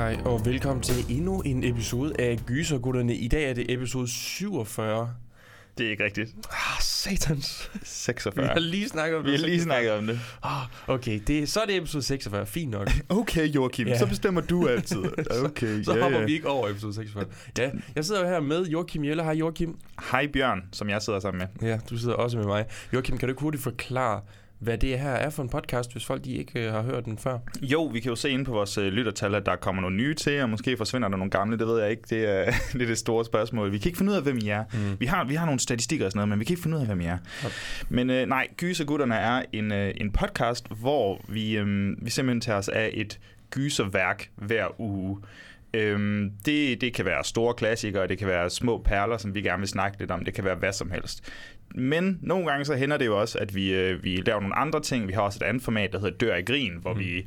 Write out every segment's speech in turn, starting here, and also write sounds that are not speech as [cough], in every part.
Hej og velkommen til endnu en episode af Gysergutterne. I dag er det episode 47. Det er ikke rigtigt. Ah, satans. 46. Vi har lige snakket om Vi det. har lige snakket om det. Ah, okay, det, så er det episode 46. Fint nok. [laughs] Okay, Joachim, Ja. så bestemmer du altid. [laughs] Okay, Så ja, hopper ja. vi ikke over episode 46. Ja, jeg sidder jo her med Joachim Jelle. Hej Joachim. Hej Bjørn, som jeg sidder sammen med. Ja, du sidder også med mig. Joachim, kan du ikke hurtigt forklare, hvad det her er for en podcast, hvis folk de ikke øh, har hørt den før? Jo, vi kan jo se inde på vores øh, lyttertal, at der kommer nogle nye til, og måske forsvinder der nogle gamle, det ved jeg ikke. Det er, [laughs] det, er det store spørgsmål. Vi kan ikke finde ud af, hvem I er. Mm. Vi, har, vi har nogle statistikker og sådan noget, men vi kan ikke finde ud af, hvem I er. Okay. Men øh, nej, Gysergutterne er en, øh, en podcast, hvor vi, øh, vi simpelthen tager os af et gyserværk hver uge. Øhm, det, det kan være store klassikere, det kan være små perler, som vi gerne vil snakke lidt om, det kan være hvad som helst. Men nogle gange så hænder det jo også, at vi, øh, vi laver nogle andre ting. Vi har også et andet format, der hedder Dør i Grin, hvor mm. vi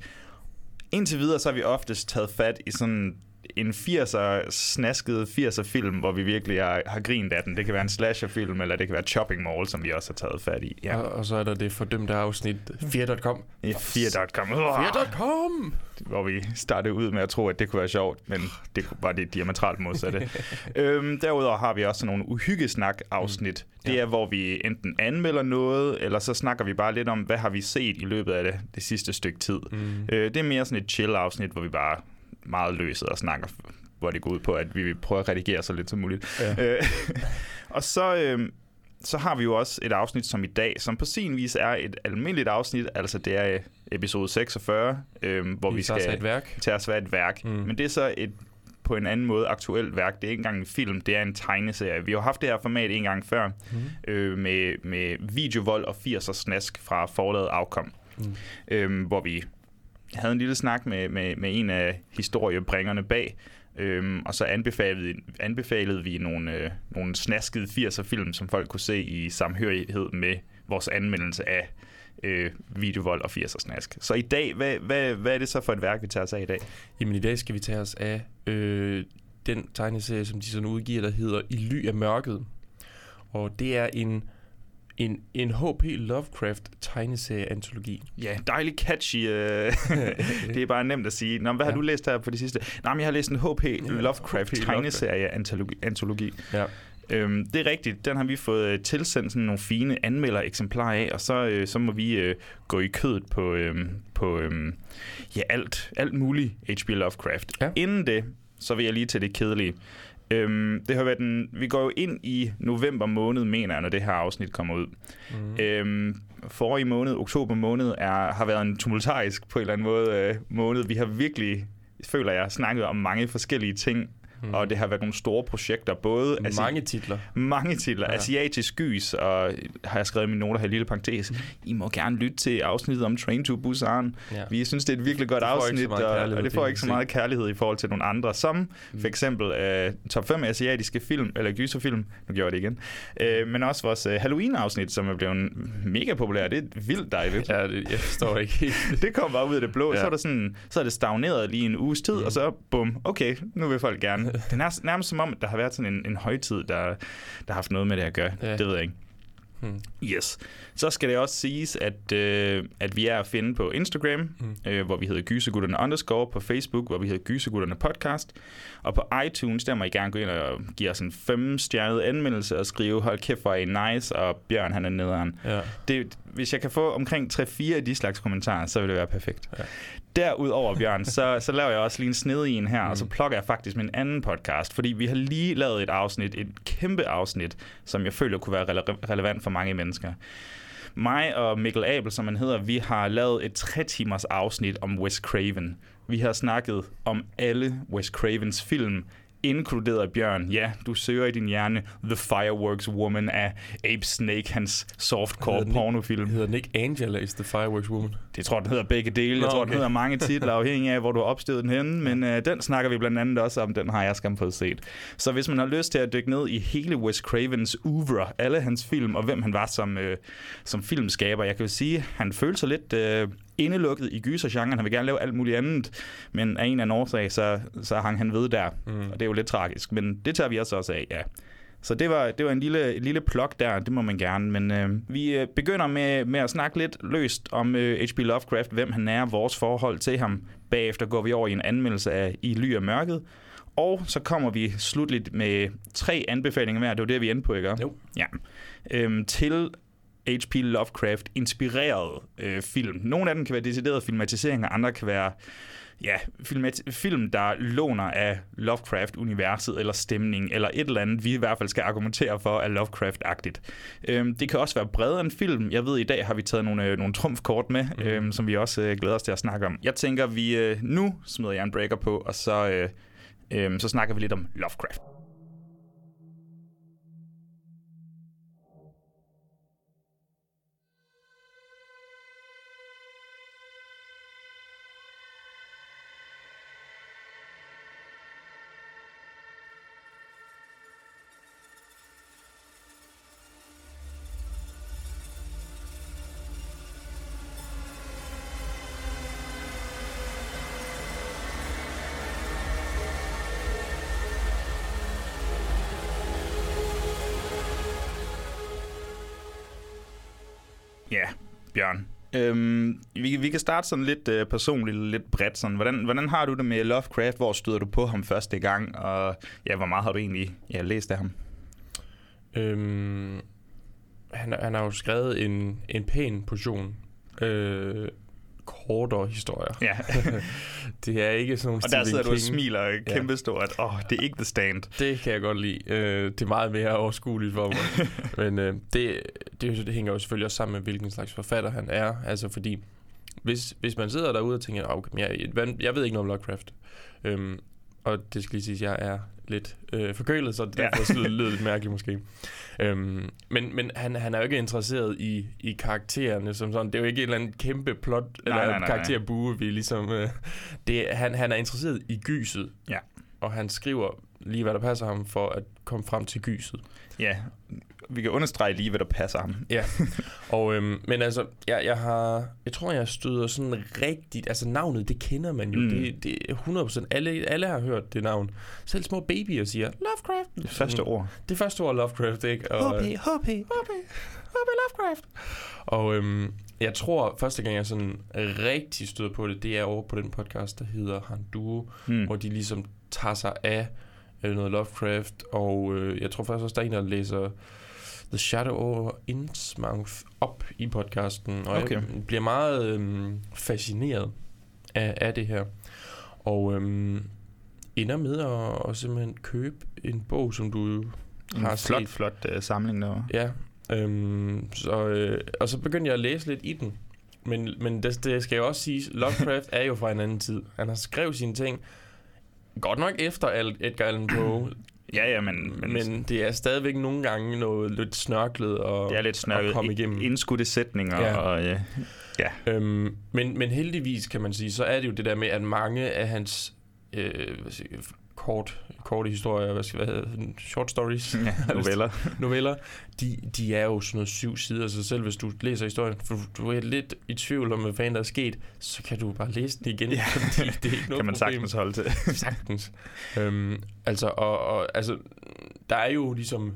indtil videre så har vi oftest taget fat i sådan en 80'er snasket 80'er film, hvor vi virkelig har, har grint af den. Det kan være en slasherfilm, eller det kan være Chopping Mall, som vi også har taget fat i. Ja. Og, og så er der det fordømte afsnit 4.com. Ja, 4.com. 4.com! Hvor vi startede ud med at tro, at det kunne være sjovt, men det var det diametralt modsatte. [laughs] øhm, derudover har vi også nogle uhyggesnak-afsnit. Mm. Det er, hvor vi enten anmelder noget, eller så snakker vi bare lidt om, hvad har vi set i løbet af det, det sidste stykke tid. Mm. Øh, det er mere sådan et chill-afsnit, hvor vi bare meget løset og snakker, hvor det går ud på, at vi vil prøve at redigere så lidt som muligt. Ja. [laughs] Øh, [laughs] og så... Øh, så har vi jo også et afsnit som i dag, som på sin vis er et almindeligt afsnit, altså det er øh, episode 46, øh, hvor vi, Vi skal et værk. tage os et værk. Mm. Men det er så et på en anden måde aktuelt værk. Det er ikke engang en film, det er en tegneserie. Vi har haft det her format en gang før, mm. øh, med, med videovold og 80'er snask fra forladet afkom, mm. øh, hvor vi havde en lille snak med, med, med en af historiebringerne bag, Øhm, og så anbefalede, anbefalede vi nogle, øh, nogle snaskede 80'er film, som folk kunne se i samhørighed med vores anmeldelse af øh, videovold og 80'er snask. Så i dag, hvad, hvad, hvad er det så for et værk, vi tager os af i dag? Jamen i dag skal vi tage os af øh, den tegneserie, som de sådan udgiver, der hedder I ly af mørket. Og det er en, en, en H.P. Lovecraft tegneserie-antologi. Ja, dejligt catchy. Øh. [laughs] det er bare nemt at sige. Nå, hvad har Ja. du læst her på det sidste? Nej, men jeg har læst en H.P. Lovecraft tegneserie-antologi. Ja. Øhm, det er rigtigt. Den har vi fået øh, tilsendt sådan nogle fine anmelder-eksemplarer af, og så, øh, så må vi øh, gå i kødet på, øh, på øh, ja, alt, alt muligt H.P. Lovecraft. Ja. Inden det, så vil jeg lige til det kedelige. Øhm, det har været en, vi går jo ind i november måned, mener jeg, når det her afsnit kommer ud. Mm. Øhm, forrige måned, oktober måned, er, har været en tumultarisk på en eller anden måde øh, måned. Vi har virkelig, føler jeg, snakket om mange forskellige ting, mm. og det har været nogle store projekter, både asi- Mange titler. mange titler. Ja. Asiatisk gys, og har jeg skrevet i mine noter her i lille parentes. I må gerne lytte til afsnittet om Train to Busan. Ja. Vi synes, det er et virkelig godt afsnit, og, og det får ikke så meget kærlighed i forhold til nogle andre, som for eksempel uh, top 5 asiatiske film, eller gyserfilm, nu gjorde jeg det igen, uh, men også vores uh, Halloween-afsnit, som er blevet mega populær. Det er vildt dejligt. Ja, det, jeg forstår ikke. [laughs] Det kom bare ud af det blå. Ja. Så er, der sådan, så er det stagneret lige en uges tid, mm. og så bum, okay, nu vil folk gerne. Det er nærmest, nærmest som om, at der har været sådan en, en højtid, der, der har haft noget med det at gøre. Ja. Det ved jeg ikke. Hmm. Yes. Så skal det også siges, at, øh, at vi er at finde på Instagram, mm. øh, hvor vi hedder Gysegutterne underscore, på Facebook, hvor vi hedder Gysegutterne podcast, og på iTunes, der må I gerne gå ind og give os en fem-stjernet anmeldelse og skrive, hold kæft, hvor er I nice, og Bjørn, han er nederen. Ja. Det, hvis jeg kan få omkring 3-4 af de slags kommentarer, så vil det være perfekt. Ja. Derudover, Bjørn, så, så laver jeg også lige en sned i en her, mm. og så plukker jeg faktisk min anden podcast, fordi vi har lige lavet et afsnit, et kæmpe afsnit, som jeg føler kunne være rele- relevant for mange mennesker. Mig og Mikkel Abel, som han hedder, vi har lavet et tre timers afsnit om Wes Craven. Vi har snakket om alle Wes Cravens film, inkluderet Bjørn. Ja, du søger i din hjerne The Fireworks Woman af Abe Snake, hans softcore den pornofilm. Hedder den ikke Angela is the Fireworks Woman? Det tror jeg, den hedder begge dele. Jeg Nå, tror, den okay. hedder mange [laughs] titler, afhængig af, hvor du har opstået den henne. Men øh, den snakker vi blandt andet også om. Den har jeg skam fået set. Så hvis man har lyst til at dykke ned i hele Wes Cravens oeuvre, alle hans film, og hvem han var som, øh, som filmskaber, jeg kan jo sige, han følte sig lidt øh, indelukket i gysergenren. Han vil gerne lave alt muligt andet, men af en eller anden årsag, så, så hang han ved der. Mm. Og det er jo lidt tragisk, men det tager vi også også af, ja. Så det var, det var en lille, en lille plok der, det må man gerne. Men øh, vi øh, begynder med, med at snakke lidt løst om øh, H.P. Lovecraft, hvem han er, vores forhold til ham. Bagefter går vi over i en anmeldelse af I ly af mørket. Og så kommer vi slutligt med tre anbefalinger hver. Det var det, vi endte på, ikke? Jo. Ja. Øhm, til H.P. Lovecraft inspireret øh, film. Nogle af dem kan være deciderede filmatiseringer, andre kan være ja, filmat- film, der låner af Lovecraft-universet eller stemning, eller et eller andet, vi i hvert fald skal argumentere for er Lovecraft-agtigt. Øhm, det kan også være bredere end film. Jeg ved, i dag har vi taget nogle, øh, nogle trumfkort med, mm. øhm, som vi også øh, glæder os til at snakke om. Jeg tænker, vi øh, nu smider jeg en breaker på, og så, øh, øh, så snakker vi lidt om Lovecraft. Øhm, vi, vi kan starte sådan lidt øh, personligt, lidt bredt. Sådan. Hvordan, hvordan har du det med Lovecraft? Hvor støder du på ham første gang? Og ja, hvor meget har du egentlig ja, læst af ham? Øhm, han, han har jo skrevet en, en pæn portion øh, kortere historier. Ja, [laughs] Det er ikke sådan nogle og der sidder du og King. smiler kæmpestort. Åh, oh, det er ikke The Stand. Det kan jeg godt lide. Øh, det er meget mere overskueligt for mig. [laughs] Men øh, det, det, det hænger jo selvfølgelig også sammen med, hvilken slags forfatter han er. Altså fordi, hvis, hvis man sidder derude og tænker, "Ah, okay, jeg, jeg, jeg ved ikke noget om Lovecraft. Øhm, og det skal lige sige, at jeg er lidt øh, forkølet, så det Ja. derfor lyder lidt mærkeligt måske. Øhm, men men han, han er jo ikke interesseret i, i karaktererne som sådan. Det er jo ikke et eller andet kæmpe plot eller nej, nej, nej. karakterbue, vi ligesom... Øh, det, han, han er interesseret i gyset. Ja. Og han skriver lige, hvad der passer ham for at komme frem til gyset. Ja, vi kan understrege lige, hvad der passer ham. Ja. [laughs] Og, øhm, men altså, jeg, jeg har... Jeg tror, jeg støder sådan rigtigt... Altså, navnet, det kender man jo. Mm. Mm. Det, det er 100%. Alle, alle har hørt det navn. Selv små babyer siger, Lovecraft. Det første ord. Det første ord, Lovecraft, ikke? Og, H.P., H.P. H.P. H.P. Lovecraft. Og øhm, jeg tror, første gang jeg sådan rigtig støder på det, det er over på den podcast, der hedder Han Duo, Hmm. hvor de ligesom tager sig af øh, noget Lovecraft, og øh, jeg tror faktisk også, der er en, der læser The Shadow over Innsmouth op i podcasten, og Okay. jeg bliver meget øh, fascineret af, af det her. Og øh, ender med at, at simpelthen købe en bog, som du En har flot, set. flot uh, samling derovre. Ja, øhm, så, øh, og så begyndte jeg at læse lidt i den. Men, men det, det skal jeg også sige, Lovecraft er jo fra en anden tid. Han har skrevet sine ting, godt nok efter Al- Edgar Allan Poe, Ja, ja, men, men, men det er stadigvæk nogle gange noget lidt snørklet og, det er lidt at komme igennem. indskudte sætninger. Ja. Og, ja. Øhm, men, men heldigvis kan man sige, så er det jo det der med, at mange af hans øh, hvad siger, jeg, kort, korte historier, hvad skal hvad hedder, short stories, [laughs] ja, noveller. noveller, de, de er jo sådan noget syv sider, så selv hvis du læser historien, for du er lidt i tvivl om, hvad fanden der er sket, så kan du bare læse den igen, Ja. [laughs] fordi det er ikke noget [laughs] kan man problem. sagtens holde til. Sagtens. øhm, altså, og, og, altså, der er jo ligesom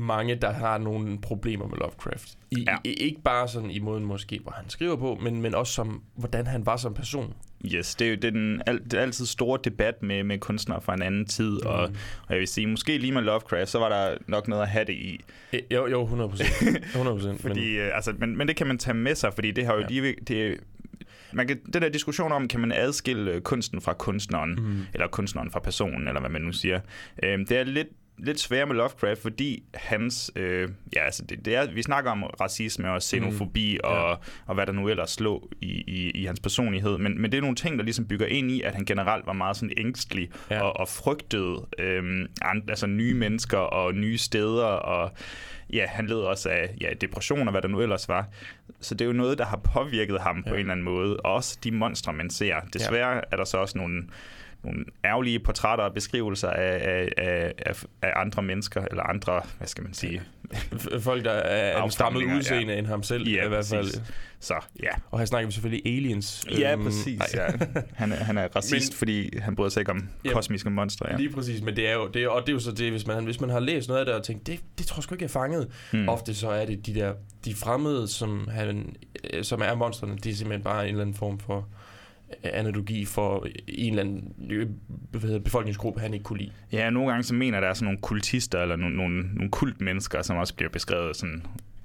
mange, der har nogle problemer med Lovecraft. I, Ja. i, ikke bare sådan i måden måske, hvor han skriver på, men, men også som, hvordan han var som person. Yes, det er jo det er den al, det er altid store debat med, med kunstnere fra en anden tid, mm. og, og jeg vil sige, måske lige med Lovecraft, så var der nok noget at have det i. Eh, Jo, jo, 100 procent. 100 procent. [laughs] Fordi, øh, altså, men, men det kan man tage med sig, fordi det har jo ja. Ja. lige... Det, man kan, den der diskussion om, kan man adskille øh, kunsten fra kunstneren, Mm. eller kunstneren fra personen, eller hvad man nu siger. Øh, det er lidt lidt svære med Lovecraft, fordi hans, øh, ja, altså det, det er, vi snakker om racisme og xenofobi mm. og, og hvad der nu ellers lå i, i, i hans personlighed, men, men det er nogle ting, der ligesom bygger ind i, at han generelt var meget sådan ængstelig ja. og, og frygtede øh, altså nye mennesker og nye steder, og ja, han led også af ja, depression og hvad der nu ellers var. Så det er jo noget, der har påvirket ham ja. på en eller anden måde, og også de monstre, man ser. Desværre ja. er der så også nogle nogle ærgerlige portrætter og beskrivelser af, af, af, af andre mennesker, eller andre, hvad skal man sige? Folk, der er en stammet udseende ja. end ham selv, ja, i hvert fald. Præcis. Så, ja. Og her snakker vi selvfølgelig aliens. Ja, øhm, præcis. Ja. Han, er, han er racist, men, fordi han bryder sig ikke om ja, kosmiske monstre. Ja. Lige præcis, men det er jo, det er, og det er jo så det, hvis man, hvis man har læst noget af det og tænkt, det, det tror jeg sgu ikke, jeg er fanget. Hmm. Ofte så er det de der, de fremmede, som, han, øh, som er monstrene, de er simpelthen bare en eller anden form for analogi for en eller anden befolkningsgruppe, han ikke kunne lide. Ja, nogle gange så mener der er sådan nogle kultister, eller nogle, nogle, nogle kultmennesker, som også bliver beskrevet sådan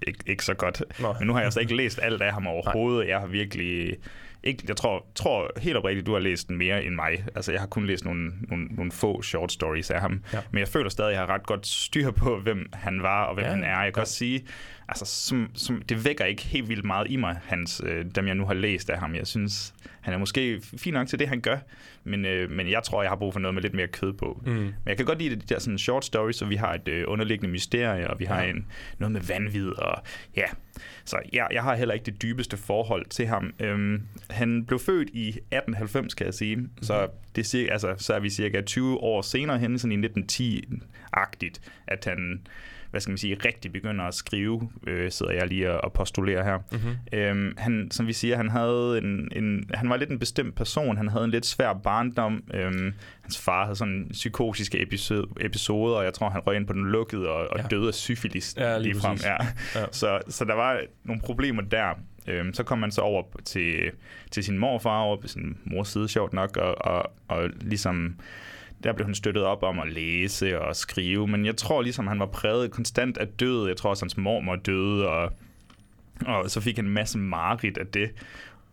ikke, ikke så godt. Nå. Men nu har jeg altså ikke læst alt af ham overhovedet. Nej. Jeg har virkelig... Ikke, jeg tror, tror helt oprigtigt, du har læst mere end mig. Altså, jeg har kun læst nogle, nogle, nogle få short stories af ham. Ja. Men jeg føler stadig, at jeg har ret godt styr på, hvem han var og hvem ja. han er. Jeg kan ja. også sige, altså, som, som, det vækker ikke helt vildt meget i mig, hans, øh, dem jeg nu har læst af ham. Jeg synes, han er måske fin nok til det, han gør, men, øh, men jeg tror, jeg har brug for noget med lidt mere kød på. Mm. Men jeg kan godt lide de der sådan short stories, så vi har et øh, underliggende mysterie, og vi har ja. en, noget med vanvid, og ja. Så ja, jeg har heller ikke det dybeste forhold til ham. Øhm, han blev født i 1890, kan jeg sige, mm. så, det er, altså, så er vi cirka 20 år senere hen, sådan i 1910-agtigt, at han hvad skal man sige, rigtig begynder at skrive, øh, sidder jeg lige og, postulerer her. Mm-hmm. Øhm, han, som vi siger, han havde en, en, han var lidt en bestemt person, han havde en lidt svær barndom. Øhm, hans far havde sådan psykotiske episode, episoder, og jeg tror, han røg ind på den lukkede og, og ja. døde af syfilis ja, lige frem. Ja. Ja. Så, så der var nogle problemer der. Øhm, så kom man så over til, til sin morfar, over på sin mors side, sjovt nok, og, og, og ligesom der blev han støttet op om at læse og skrive, men jeg tror ligesom, han var præget konstant af død. Jeg tror også, hans mormor døde, og, og så fik han en masse mareridt af det.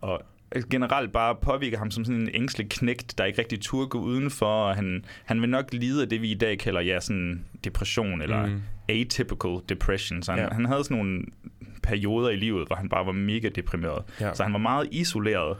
Og generelt bare påvirker ham som sådan en ængstelig knægt, der ikke rigtig turde gå udenfor, og han, han vil nok lide af det, vi i dag kalder ja, sådan depression, eller mm. atypical depression. Så han, ja. han havde sådan nogle perioder i livet, hvor han bare var mega deprimeret. Ja. Så han var meget isoleret.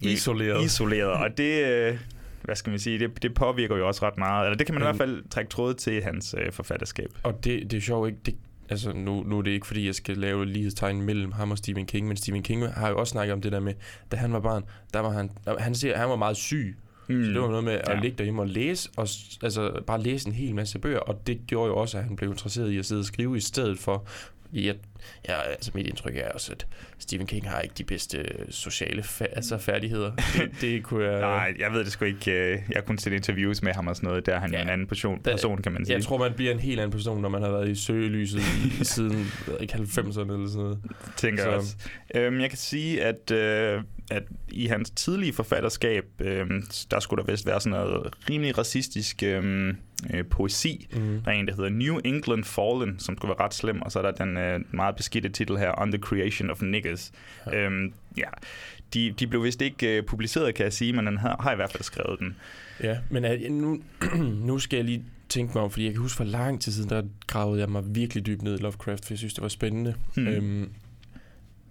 Isoleret. Isoleret, og det, øh, hvad skal man sige, det, det påvirker jo også ret meget. Eller det kan man mm. i hvert fald trække tråd til hans øh, forfatterskab. Og det, det er sjovt ikke, det, altså nu, nu er det ikke fordi, jeg skal lave lighedstegn mellem ham og Stephen King, men Stephen King har jo også snakket om det der med, da han var barn, der var han, han siger, han var meget syg. Mm. Så det var noget med at ja. ligge derhjemme og læse, og altså bare læse en hel masse bøger, og det gjorde jo også, at han blev interesseret i at sidde og skrive i stedet for, jeg, ja, altså mit indtryk er også, at Stephen King har ikke de bedste øh, sociale fa- altså færdigheder. [laughs] Det, det kunne jeg... Nej, jeg ved det sgu ikke. Øh, jeg har kun set interviews med ham og sådan noget. Der er han ja, en anden person, person, kan man sige. Jeg tror, man bliver en helt anden person, når man har været i søgelyset [laughs] siden ikke 90'erne eller sådan noget. Tænker Så. også. Øhm, jeg kan sige, at, øh, at i hans tidlige forfatterskab, øh, der skulle der vist være sådan noget rimelig racistisk... Øh, øh, poesi. Mm. Der er en, der hedder New England Fallen, som skulle være ret slem, og så er der den øh, meget beskidte titel her, On the Creation of Niggas. Ja. Øhm, ja. De, de blev vist ikke øh, publiceret, kan jeg sige, men han har, har i hvert fald skrevet den. Ja, men øh, nu, [clears throat] nu skal jeg lige tænke mig om, fordi jeg kan huske for lang tid siden, der gravede jeg mig virkelig dybt ned i Lovecraft, for jeg synes, det var spændende. Mm. Øhm,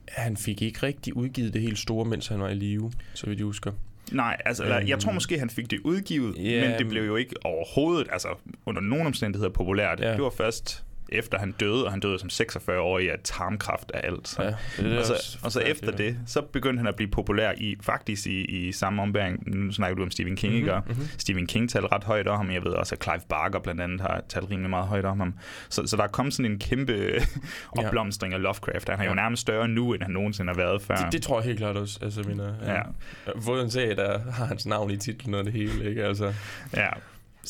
han fik ikke rigtig udgivet det helt store, mens han var i live, så vidt jeg husker. Nej, altså, øhm, jeg tror måske, han fik det udgivet, yeah, men det blev jo ikke overhovedet, altså under nogen omstændigheder populært. Yeah. Det var først efter han døde, og han døde som 46 år i tarmkræft af alt. Ja, det og, så, og så efter det, så begyndte han at blive populær i faktisk i, i samme ombæring. Nu snakker du om Stephen King, mm-hmm, ikke? Mm-hmm. Stephen King talte ret højt om ham. Jeg ved også, at Clive Barker blandt andet har talt rimelig meget højt om ham. Så, så der er kommet sådan en kæmpe [laughs] opblomstring af Lovecraft. Han er ja. jo nærmest større nu, end han nogensinde har været før. Det, det tror jeg helt klart også. Altså, mine, ja. ja. en sag, der har hans navn i titlen og det hele, ikke? Altså. Ja,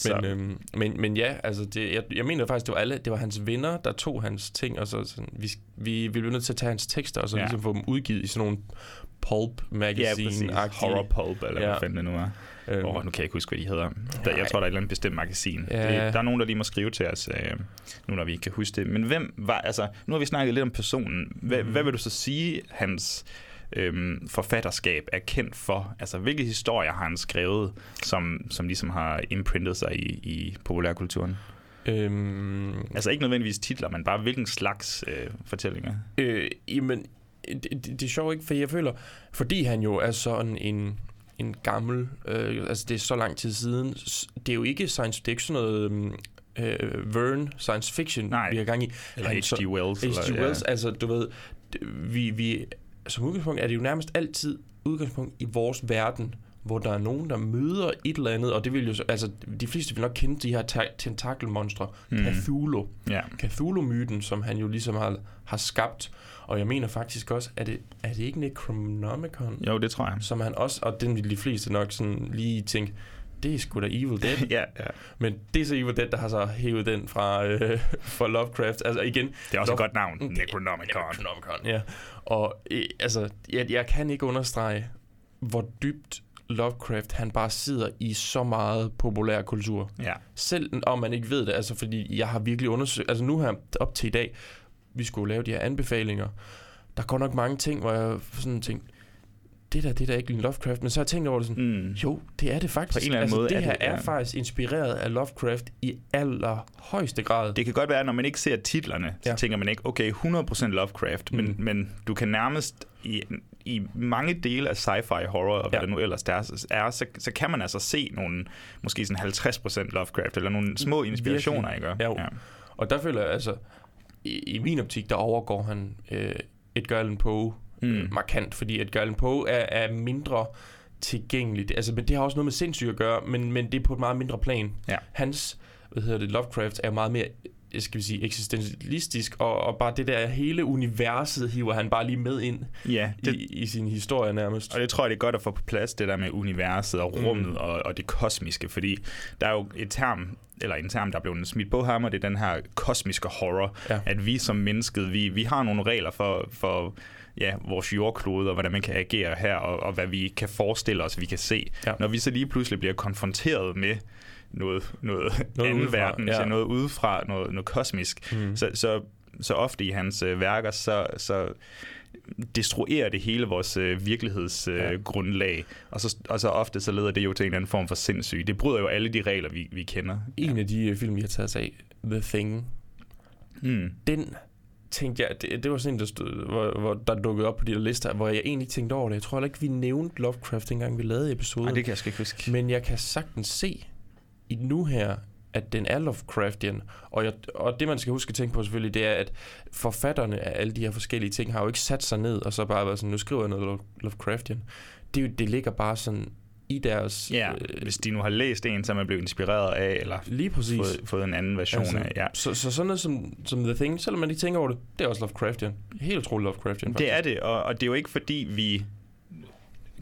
men, øhm, men, men ja, altså det, jeg, jeg mener faktisk, det var alle, det var hans venner, der tog hans ting, og så sådan, vi, vi, vi blev nødt til at tage hans tekster, og så ja. ligesom få dem udgivet i sådan nogle pulp magazine ja, Horror pulp, eller ja. hvad fanden det nu er. Øhm. Oh, nu kan jeg ikke huske, hvad de hedder. Der, jeg tror, der er et eller andet bestemt magasin. Ja. Det, der er nogen, der lige må skrive til os, øh, nu når vi ikke kan huske det. Men hvem var, altså, nu har vi snakket lidt om personen. Hvad, mm. hvad vil du så sige, hans øhm, forfatterskab er kendt for? Altså, hvilke historier har han skrevet, som, som ligesom har imprintet sig i, i populærkulturen? Øhm, Altså ikke nødvendigvis titler, men bare hvilken slags øh, fortællinger. Øh, jamen, det, det, det er sjovt ikke, for jeg føler, fordi han jo er sådan en, en gammel, øh, altså det er så lang tid siden, det er jo ikke science, sådan noget øhm, øh, Verne science fiction, Nej. vi har gang i. Eller H.G. Wells. H.G. Wells, altså du ved, vi, vi, som udgangspunkt er det jo nærmest altid udgangspunkt i vores verden, hvor der er nogen, der møder et eller andet, og det vil jo, så- altså de fleste vil nok kende de her ta- tentakelmonstre, Mm. Cthulhu. Ja. Cthulhu-myten, som han jo ligesom har, har skabt. Og jeg mener faktisk også, er det, er det ikke Necronomicon, Jo, det tror jeg. som han også, og den vil de fleste nok sådan lige tænke, det er sgu da Evil Dead. [laughs] ja, ja. Men det er så Evil Dead, der har så hævet den fra, øh, fra Lovecraft. Altså igen... Det er også et Love- godt navn, Det- Necronomicon. Necronomicon, ja. Og øh, altså, jeg, jeg kan ikke understrege, hvor dybt Lovecraft, han bare sidder i så meget populær kultur. Ja. Selv om man ikke ved det, altså fordi jeg har virkelig undersøgt, altså nu her op til i dag, vi skulle lave de her anbefalinger, der går nok mange ting, hvor jeg sådan tænkte, det der, det der er ikke Lovecraft, men så har jeg tænkt over det sådan, Mm. jo, det er det faktisk. På en eller anden altså, måde det er her det, er ja. faktisk inspireret af Lovecraft i allerhøjeste grad. Det kan godt være, når man ikke ser titlerne, så Ja. tænker man ikke, okay, 100% Lovecraft, mm. men, men du kan nærmest i, i mange dele af sci-fi horror, og hvad Ja. det nu ellers der er, så, så kan man altså se nogle, måske sådan 50% Lovecraft, eller nogle små inspirationer, Virkelig. ikke? Jo. Ja. Og der føler jeg altså, i, i min optik, der overgår han øh, Edgar Allan Poe mm. Mm. markant, fordi Edgar Allan Poe er, er mindre tilgængeligt. Altså, men det har også noget med sindssygt at gøre, men, men det er på et meget mindre plan. Ja. Hans, hvad hedder det, Lovecraft er meget mere øh, skal vi sige, eksistentialistisk, og, og bare det der hele universet hiver han bare lige med ind ja det, i, i sin historie nærmest. Og det tror jeg, det er godt at få på plads, det der med universet og rummet mm. og, og det kosmiske, fordi der er jo et term, eller en term, der er blevet smidt på ham, og det er den her kosmiske horror, Ja. at vi som mennesket, vi, vi har nogle regler for, for ja, vores jordklode, og hvordan man kan agere her, og, og hvad vi kan forestille os, vi kan se. Ja. Når vi så lige pludselig bliver konfronteret med noget, noget, Noget anden udefra, verden, ja. ja. noget udefra, noget, noget kosmisk, Mm. så, så, så ofte i hans øh, værker, så, så destruerer det hele vores øh, virkelighedsgrundlag, Ja. øh, grundlag. og, så, og så ofte så leder det jo til en eller anden form for sindssyg. Det bryder jo alle de regler, vi, vi kender. En af de øh, film, vi har taget os af, The Thing, Mm. den tænkte jeg, det, det var sådan en, der, stod, hvor, hvor der dukkede op på de der lister, hvor jeg egentlig tænkte over det. Jeg tror heller ikke, vi nævnte Lovecraft, dengang vi lavede episoden. Ej, det kan jeg ikke huske. Men jeg kan sagtens se i nu her, at den er Lovecraftian. Og, jeg, og det, man skal huske at tænke på selvfølgelig, det er, at forfatterne af alle de her forskellige ting har jo ikke sat sig ned og så bare været sådan, nu skriver jeg noget Love- Lovecraftian. Det, det ligger bare sådan i deres... Ja, øh, hvis de nu har læst en, som er blevet inspireret af, eller lige præcis. fået, fået en anden version Altså, af. Ja. Så, så sådan noget som, som The Thing, selvom man ikke tænker over det, det er også Lovecraftian. Helt utroligt Lovecraftian, Det er det, og, og det er jo ikke fordi, vi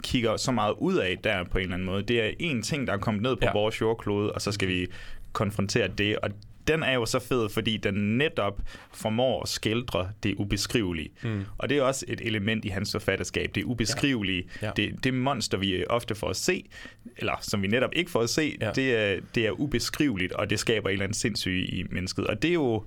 kigger så meget ud af der på en eller anden måde. Det er en ting, der er kommet ned på ja. vores jordklode, og så skal vi konfrontere det. Og den er jo så fed, fordi den netop formår at skildre det ubeskrivelige. Mm. Og det er også et element i hans forfatterskab. Det ubeskrivelige. Ja. Ja. Det, det monster, vi ofte får at se, eller som vi netop ikke får at se, Ja. det, er, det er ubeskriveligt, og det skaber en eller anden sindssyge i mennesket. Og det er jo,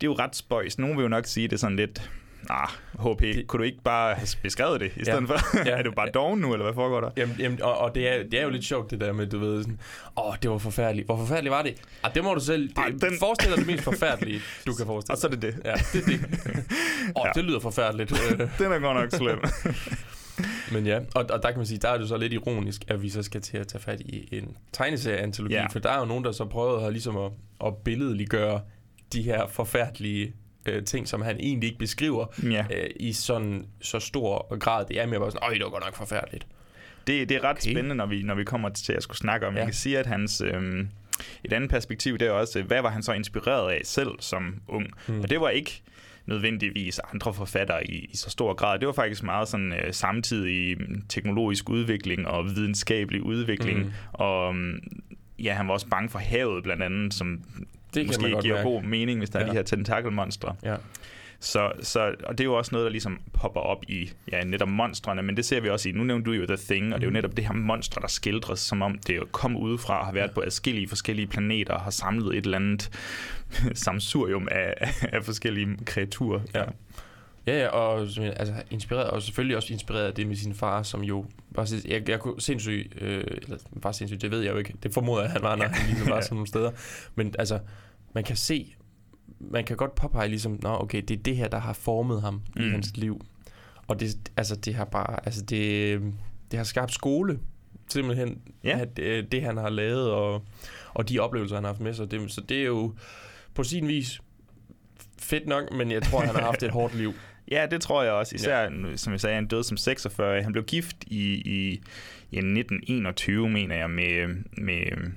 det er jo ret spøjs. Nogen vil jo nok sige, det er sådan lidt... Ah, HP, Det- kunne du ikke bare have beskrevet det i stedet Ja. for? Ja. [laughs] er du bare doven nu, eller hvad foregår der? Jamen, jamen og, og det, er, det er jo lidt sjovt, det der med, du ved, sådan, åh, det var forfærdeligt. Hvor forfærdeligt var det? Ah, det må du selv... Det, den- Forestil dig det mest forfærdelige, du kan forestille Og så er det det. Ja, det er det. [laughs] Åh, oh, Ja. det lyder forfærdeligt. [laughs] Den er godt nok slem. Men ja, og, og der kan man sige, der er det så lidt ironisk, at vi så skal til at tage fat i en tegneserieantologi, Ja. for der er jo nogen, der så prøvede at, ligesom at, at billedliggøre de her forfærdelige øh, ting, som han egentlig ikke beskriver ja. øh, i sådan så stor grad. Det er mere bare sådan, øj, det var godt nok forfærdeligt. Det, det er ret Okay. spændende, når vi, når vi kommer til at skulle snakke om. Ja. Jeg kan sige, at hans... Øhm, et andet perspektiv, det er også, hvad var han så inspireret af selv som ung? Hmm. Mm. Og det var ikke nødvendigvis andre forfattere i, i så stor grad. Det var faktisk meget sådan øh, samtidig mm, teknologisk udvikling og videnskabelig udvikling. Mm. Mm. Og ja, han var også bange for havet blandt andet, som Det måske giver mærke. god mening, hvis der ja. er de her tentakelmonstre. Ja. Så, så, og det er jo også noget, der ligesom popper op i ja, netop monstrene, men det ser vi også i, nu nævnte du jo The Thing, og det er jo Mhm. netop det her monstre, der skildres, som om det jo kom udefra, har været på adskillige forskellige planeter, og har samlet et eller andet [laughs] samsurium af, af forskellige kreaturer. Ja. Ja, ja, og altså, inspireret, og selvfølgelig også inspireret af det med sin far, som jo var jeg, jeg kunne sindssygt, øh, eller var sindssygt, det ved jeg jo ikke, det formoder jeg, han var, når han ligesom var [laughs] sådan nogle steder, men altså, man kan se, man kan godt påpege ligesom, nå okay, det er det her, der har formet ham mm. i hans liv. Og det, altså, det har bare, altså det, det har skabt skole, simpelthen, Ja. at øh, det han har lavet, og, og de oplevelser, han har haft med sig. Det, så det er jo på sin vis fedt nok, men jeg tror, han har haft et hårdt liv. [laughs] Ja, det tror jeg også. Især, ja. som jeg sagde, han døde som 46. Han blev gift i, i, i 1921, mener jeg, med, med...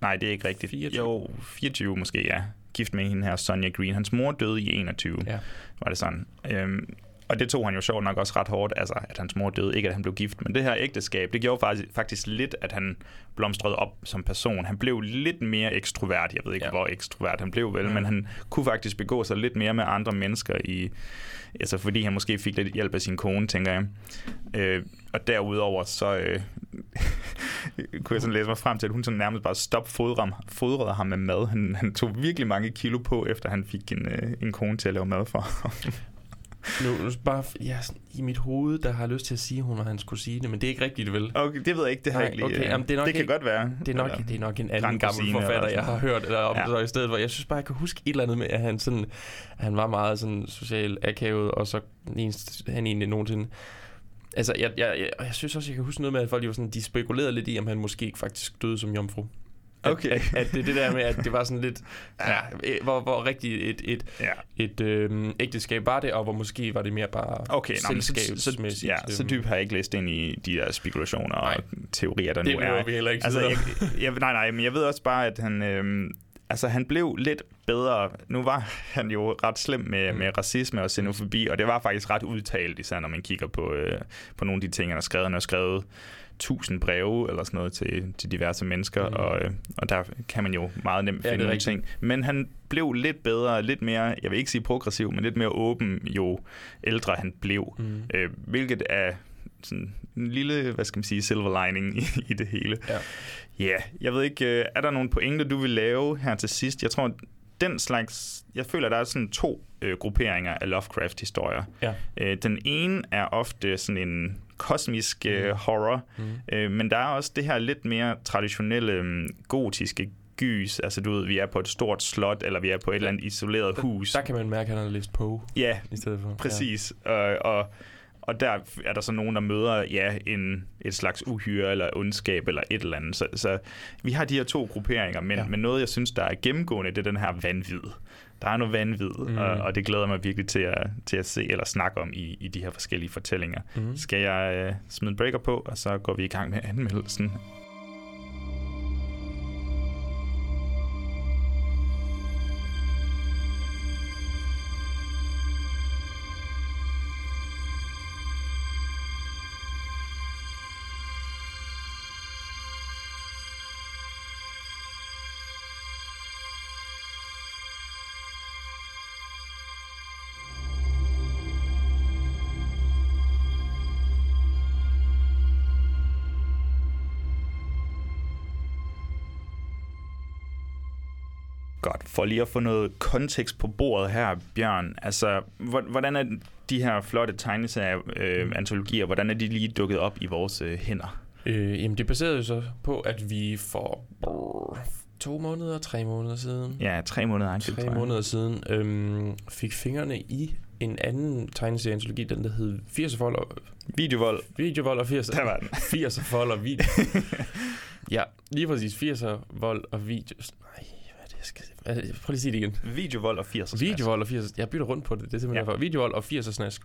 Nej, det er ikke rigtigt. 24. Jo, 24 måske, ja. Gift med hende her, Sonja Green. Hans mor døde i 21, Ja. var det sådan. Øhm, og det tog han jo sjovt nok også ret hårdt, altså at hans mor døde, ikke at han blev gift. Men det her ægteskab, det gjorde faktisk, faktisk lidt, at han blomstrede op som person. Han blev lidt mere ekstrovert. Jeg ved ikke, Ja. hvor ekstrovert han blev vel, Mm. men han kunne faktisk begå sig lidt mere med andre mennesker i, altså fordi han måske fik lidt hjælp af sin kone, tænker jeg. Øh, og derudover så øh, [laughs] kunne jeg sådan læse mig frem til, at hun sådan nærmest bare stop fodrede, fodrede ham med mad. Han, han tog virkelig mange kilo på, efter han fik en, øh, en kone til at lave mad for ham. Nu, nu bare, ja, i mit hoved, der har jeg lyst til at sige, at hun var hans kusine, men det er ikke rigtigt, vel? Okay, det ved jeg ikke, det har jeg ikke lige... okay, øh, jamen, det er nok det kan ikke- godt være. Det er nok, Eller- det er nok en anden gammel forfatter, jeg har hørt eller om Ja. ja. så i stedet for. Jeg synes bare, jeg kan huske et eller andet med, at han, sådan, han var meget sådan social akavet, og så han egentlig nogensinde... Altså, jeg, jeg, jeg, jeg synes også, jeg kan huske noget med, at folk de var sådan, de spekulerede lidt i, om han måske ikke faktisk døde som jomfru. Okay. At, at, det det der med, at det var sådan lidt... Ja, øh, hvor, hvor rigtig et, et, Ja. et øh, ægteskab var det, og hvor måske var det mere bare Okay, nå, men så, så, selskabsmæssigt. ja, så øhm. dybt har jeg ikke læst ind i de der spekulationer Nej. og teorier, der Det nu er. vi heller ikke altså, jeg, jeg, nej, nej, men jeg ved også bare, at han, øhm, altså, han blev lidt bedre. Nu var [laughs] han jo ret slem med, Mm. med racisme og xenofobi, og det var faktisk ret udtalt, især når man kigger på, øh, på nogle af de ting, han har skrevet. Han har skrevet tusind breve eller sådan noget til, til diverse mennesker, Mm. og, øh, og der kan man jo meget nemt Ja, finde nogle ting. Men han blev lidt bedre, lidt mere, jeg vil ikke sige progressiv, men lidt mere åben, jo ældre han blev. Mm. Øh, hvilket er sådan en lille, hvad skal man sige, silver lining [laughs] i, i det hele. Ja. Ja, jeg ved ikke, øh, er der nogle pointer, du vil lave her til sidst? Jeg tror, den slags, jeg føler, der er sådan to øh, grupperinger af Lovecraft-historier. Ja. Øh, den ene er ofte sådan en kosmisk øh, horror, Mm. øh, men der er også det her lidt mere traditionelle øh, gotiske gys. Altså du ved, vi er på et stort slot, eller vi er på et eller andet isoleret hus. Der kan man mærke, at han har læst Poe Ja, i stedet for. Præcis. Ja. Og, og, og der er der så nogen, der møder ja, en, et slags uhyre eller ondskab eller et eller andet. Så, så vi har de her to grupperinger, men, Ja. men noget, jeg synes, der er gennemgående, det er den her vanvid. Der er noget vanvid, Mm. og, og det glæder mig virkelig til at, til at se eller snakke om i, i de her forskellige fortællinger. Mm. Skal jeg øh, smide en breaker på, og så går vi i gang med anmeldelsen. Godt. For lige at få noget kontekst på bordet her, Bjørn. Altså, hvor- hvordan er de her flotte tegneserier, øh, antologier, hvordan er de lige dukket op i vores øh, hænder? Øh, jamen, det baserede jo så på, at vi for brrr, to måneder, tre måneder siden, Ja, tre måneder aktivt, tre måneder siden, øhm, fik fingrene i en anden tegneserieantologi, den der hed 80 fold og Videovold. videovold og 80 Der var den. 80 fold og video. [laughs] ja, lige præcis 80 vold og video. Nej, skal det? Prøv lige at sige det igen. Videovold og 80. Videovold og 80. Jeg bytter rundt på det. Det er simpelthen Ja. ja. for. Videovold og 80 snask.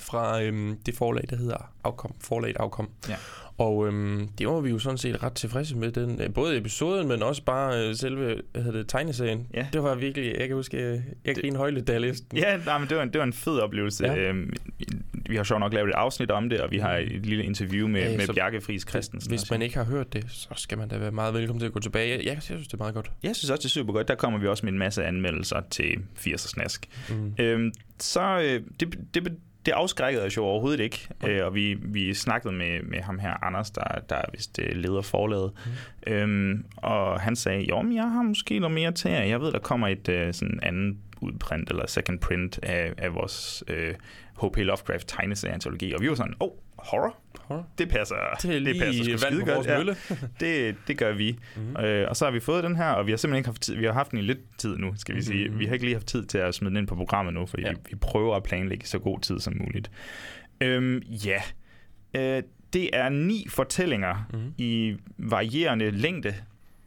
Fra øhm, det forlag, der hedder Afkom. Forlaget Afkom. Ja. Og øhm, det var vi jo sådan set ret tilfredse med. Den, øh, både episoden, men også bare øh, selve hvad hedder det, tegneserien. Ja. Det var virkelig, jeg kan huske, jeg, jeg grinede højligt, da jeg læste den. Ja, nej, men det var, en, det var en fed oplevelse. Ja. Øhm, vi har sjovt nok lavet et afsnit om det, og vi har et lille interview med, Ja, med Bjarke Friis Christensen. Hvis også. man ikke har hørt det, så skal man da være meget velkommen til at gå tilbage. Jeg, jeg synes, det er meget godt. Jeg synes også, det er super godt. Der kommer vi også med en masse anmeldelser til 80 snask. Mm. Øhm, så øh, det, det, det afskrækkede os jo overhovedet ikke, øh, og vi, vi snakkede med, med ham her, Anders, der, der er vist øh, leder forlaget, mm. øhm, og han sagde, jo, men jeg har måske noget mere til jer. Jeg ved, der kommer et øh, sådan anden udprint eller second print af, af vores øh, H.P. Lovecraft tegneserieantologi, og vi var sådan, åh, oh, horror. Horror. Det passer, Det er lige passer sgu skide på godt. Ja, [laughs] det, det gør vi. Mm-hmm. Øh, og så har vi fået den her, og vi har simpelthen ikke haft tid. Vi har haft den i lidt tid nu, skal vi sige. Mhm. Vi har ikke lige haft tid til at smide den ind på programmet nu, fordi Ja. vi, vi prøver at planlægge så god tid som muligt. Øhm, ja, øh, det er ni fortællinger Mhm. mm-hmm. i varierende længde,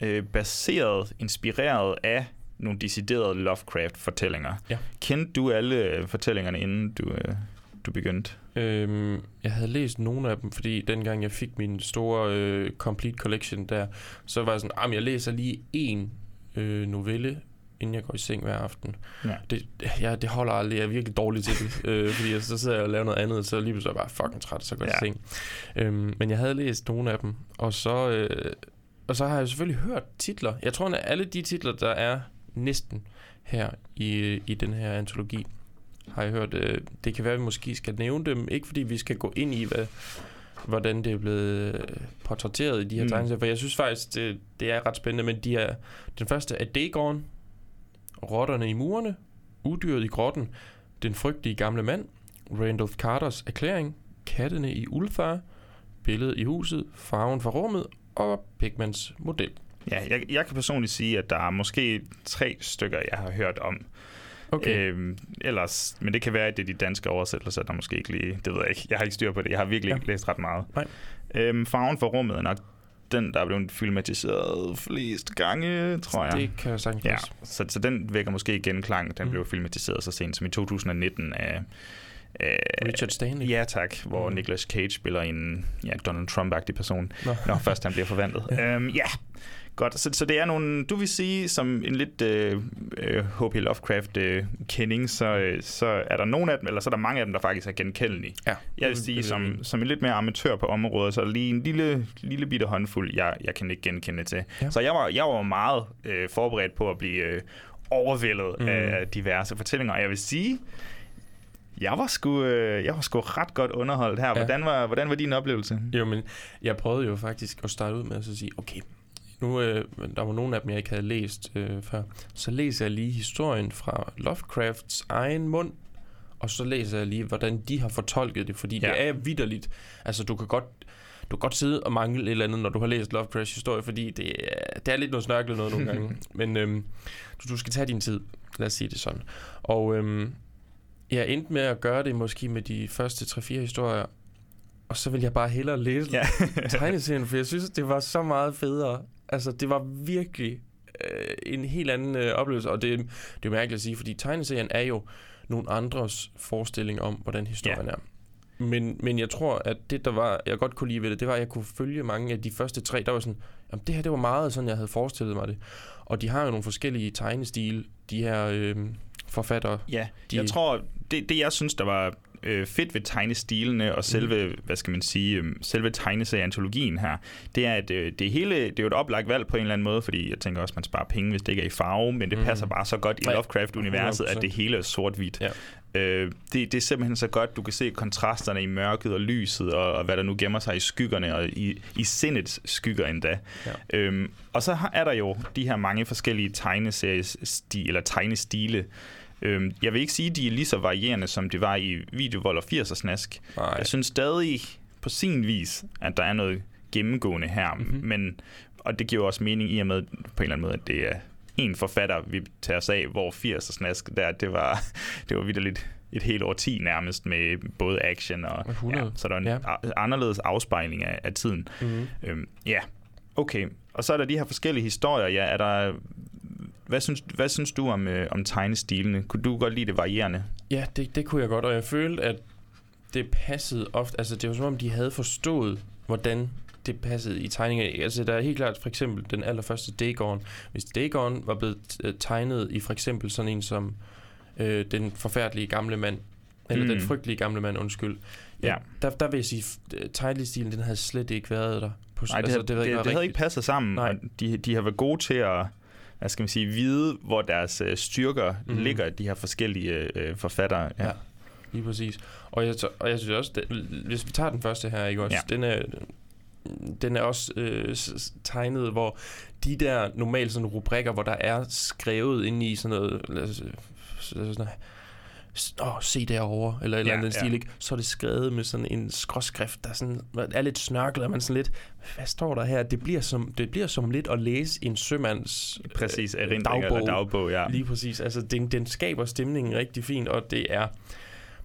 øh, baseret, inspireret af nogle deciderede Lovecraft-fortællinger. Ja. Kendte du alle fortællingerne, inden du, øh, du begyndte? Øhm, jeg havde læst nogle af dem, fordi dengang jeg fik min store øh, complete collection der, så var jeg sådan, at jeg læser lige en øh, novelle, inden jeg går i seng hver aften. Ja. Det, ja, det holder aldrig. Jeg er virkelig dårlig til det, [laughs] øh, fordi jeg, så sidder jeg og laver noget andet, så lige pludselig er jeg bare fucking træt, så går jeg Ja. i seng. Øhm, men jeg havde læst nogle af dem, og så, øh, og så har jeg selvfølgelig hørt titler. Jeg tror, at alle de titler, der er næsten her i, i den her antologi, har jeg hørt. Øh, det kan være, at vi måske skal nævne dem. Ikke fordi vi skal gå ind i, hvad, hvordan det er blevet øh, portrætteret i de her Mm. tegneserier. For jeg synes faktisk, det, det er ret spændende. Men de er, den første er Dagon, Rotterne i murene, Udyret i grotten, Den frygtelige gamle mand, Randolph Carters erklæring, Kattene i Ulthar, Billedet i huset, Farven fra rummet og Pigmans model. Ja, jeg, jeg kan personligt sige, at der er måske tre stykker, jeg har hørt om. Okay. Øhm, ellers, men det kan være, at det er de danske oversættelser, der måske ikke lige... Det ved jeg ikke. Jeg har ikke styr på det. Jeg har virkelig Ja. ikke læst ret meget. Nej. Øhm, farven for rummet er nok den, der er blevet filmatiseret flest gange, tror jeg. Det kan jeg sagtens Ja, så, så den vækker måske genklang. Den Mm. blev filmatiseret så sent som i 2019 af... af Richard Stanley. Ja, tak. Hvor Mm. Nicolas Cage spiller en ja, Donald Trump-agtig person. Nå. Når først han bliver forvandlet. [laughs] ja. Øhm, ja, godt. Så, så det er nogle, du vil sige, som en lidt øh, øh, H.P. Lovecraft-kending, så, øh, så er der nogle af dem, eller så er der mange af dem, der faktisk er genkendelige. Ja, Jeg vil sige, som, som en lidt mere amatør på området, så er lige en lille, lille bitte håndfuld, jeg, jeg kan ikke genkende til. Ja. Så jeg var, jeg var meget øh, forberedt på at blive øh, overvældet Mm. af diverse fortællinger, og jeg vil sige, jeg var sgu, øh, jeg var sgu ret godt underholdt her. Ja. Hvordan var, hvordan var din oplevelse? Jo, men jeg prøvede jo faktisk at starte ud med at sige, okay, nu øh, der var nogle af dem, jeg ikke havde læst øh, før. Så læser jeg lige historien fra Lovecrafts egen mund, og så læser jeg lige, hvordan de har fortolket det, fordi ja. Det er vidderligt. Altså, du kan godt du kan godt sidde og mangle et eller andet, når du har læst Lovecrafts historie, fordi det er, det er lidt noget snørklet noget nogle gange. [laughs] Men øhm, du, du skal tage din tid, lad os sige det sådan. Og øhm, jeg endte med at gøre det måske med de første 3-4 historier, og så vil jeg bare hellere læse Ja. [laughs] tegneserien, for jeg synes, det var så meget federe. Altså, det var virkelig øh, en helt anden øh, oplevelse, og det, det er mærkeligt at sige, fordi tegneserien er jo nogle andres forestilling om, hvordan historien er. Men, men jeg tror, at det, der var, jeg godt kunne lide ved det, det var, at jeg kunne følge mange af de første tre, der var sådan, jamen det her, det var meget sådan, jeg havde forestillet mig det. Og de har jo nogle forskellige tegnestil, de her øh, forfattere. Ja, De- jeg tror, det, det jeg synes, der var øh, fedt ved tegnestilene og selve, mm. hvad skal man sige, øh, selve tegneserieantologien her, det er, at øh, det hele, det er jo et oplagt valg på en eller anden måde, fordi jeg tænker også, man sparer penge, hvis det ikke er i farve, men det Mhm. passer bare så godt i Lovecraft-universet, at 100%. det hele er sort-hvidt. Ja. Øh, det, det er simpelthen så godt, du kan se kontrasterne i mørket og lyset, og, og hvad der nu gemmer sig i skyggerne, og i, i sindets skygger endda. Ja. Øhm, og så er der jo de her mange forskellige tegneseriestil, eller tegnestile. Øhm, jeg vil ikke sige, at de er lige så varierende, som det var i Videovold og 80'er snask. Nej. Jeg synes stadig på sin vis, at der er noget gennemgående her, Mhm. mm-hmm. men, og det giver også mening i og med, på en eller anden måde, at det er en forfatter, vi tager os af, hvor 80'er snask, der, det var, [laughs] det var vidderligt et helt årti nærmest med både action og... 100. Ja, så der er en ja. anderledes afspejling af, af tiden. Mm-hmm. Øhm, ja, okay. Og så er der de her forskellige historier. Ja, er der... Hvad synes, hvad synes du om, øh, om tegnestilene? Kunne du godt lide det varierende? Ja, det, det kunne jeg godt, og jeg følte, at det passede ofte, altså det var som om, de havde forstået, hvordan det passede i tegningen. Altså der er helt klart for eksempel den allerførste Dagon. Hvis Dagon var blevet øh, tegnet i for eksempel sådan en som øh, den forfærdelige gamle mand, eller Mm. den frygtelige gamle mand, undskyld. Ja. Der, der vil jeg sige, tegnestilen, den havde slet ikke været der. På, Nej, det, altså, det, det, det, det havde ikke passet sammen. Nej. De, de har været gode til at hvad skal man sige, vide, hvor deres øh, styrker mm. ligger, de her forskellige øh, forfattere. Ja. Ja. Lige præcis. Og jeg, og jeg synes også, det, hvis vi tager den første her, ikke også, Ja. den er, den er også øh, tegnet, hvor de der normalt sådan rubrikker, hvor der er skrevet ind i sådan noget, lad os, sådan åh, se derovre, eller eller Ja, andet ja. stil, ikke? så er det skrevet med sådan en skråskrift, der sådan, er lidt snørklet, man sådan lidt, hvad står der her? Det bliver som, det bliver som lidt at læse en sømands Præcis, øh, eller dagbog, ja. Lige præcis. Altså, den, den skaber stemningen rigtig fint, og det er...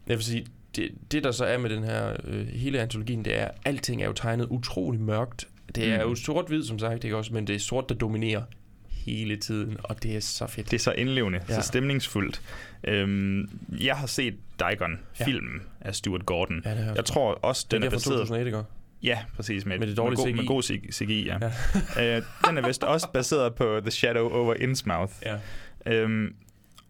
Jeg vil sige, det, det der så er med den her øh, hele antologien, det er, at alting er jo tegnet utrolig mørkt. Det er Mm. jo sort-hvid, som sagt, ikke også? Men det er sort, der dominerer hele tiden, og det er så fedt. Det er så indlevende, ja. Så stemningsfuldt. Øhm, jeg har set Dagon-filmen ja. af Stuart Gordon. Ja, jeg tror også, Den den er er baseret... 2001, ikke? Ja, præcis. Med, Med det dårlige med, god, CGI. med god CGI, ja. ja. øh, den er vist også baseret på The Shadow over Innsmouth. Ja. Øhm,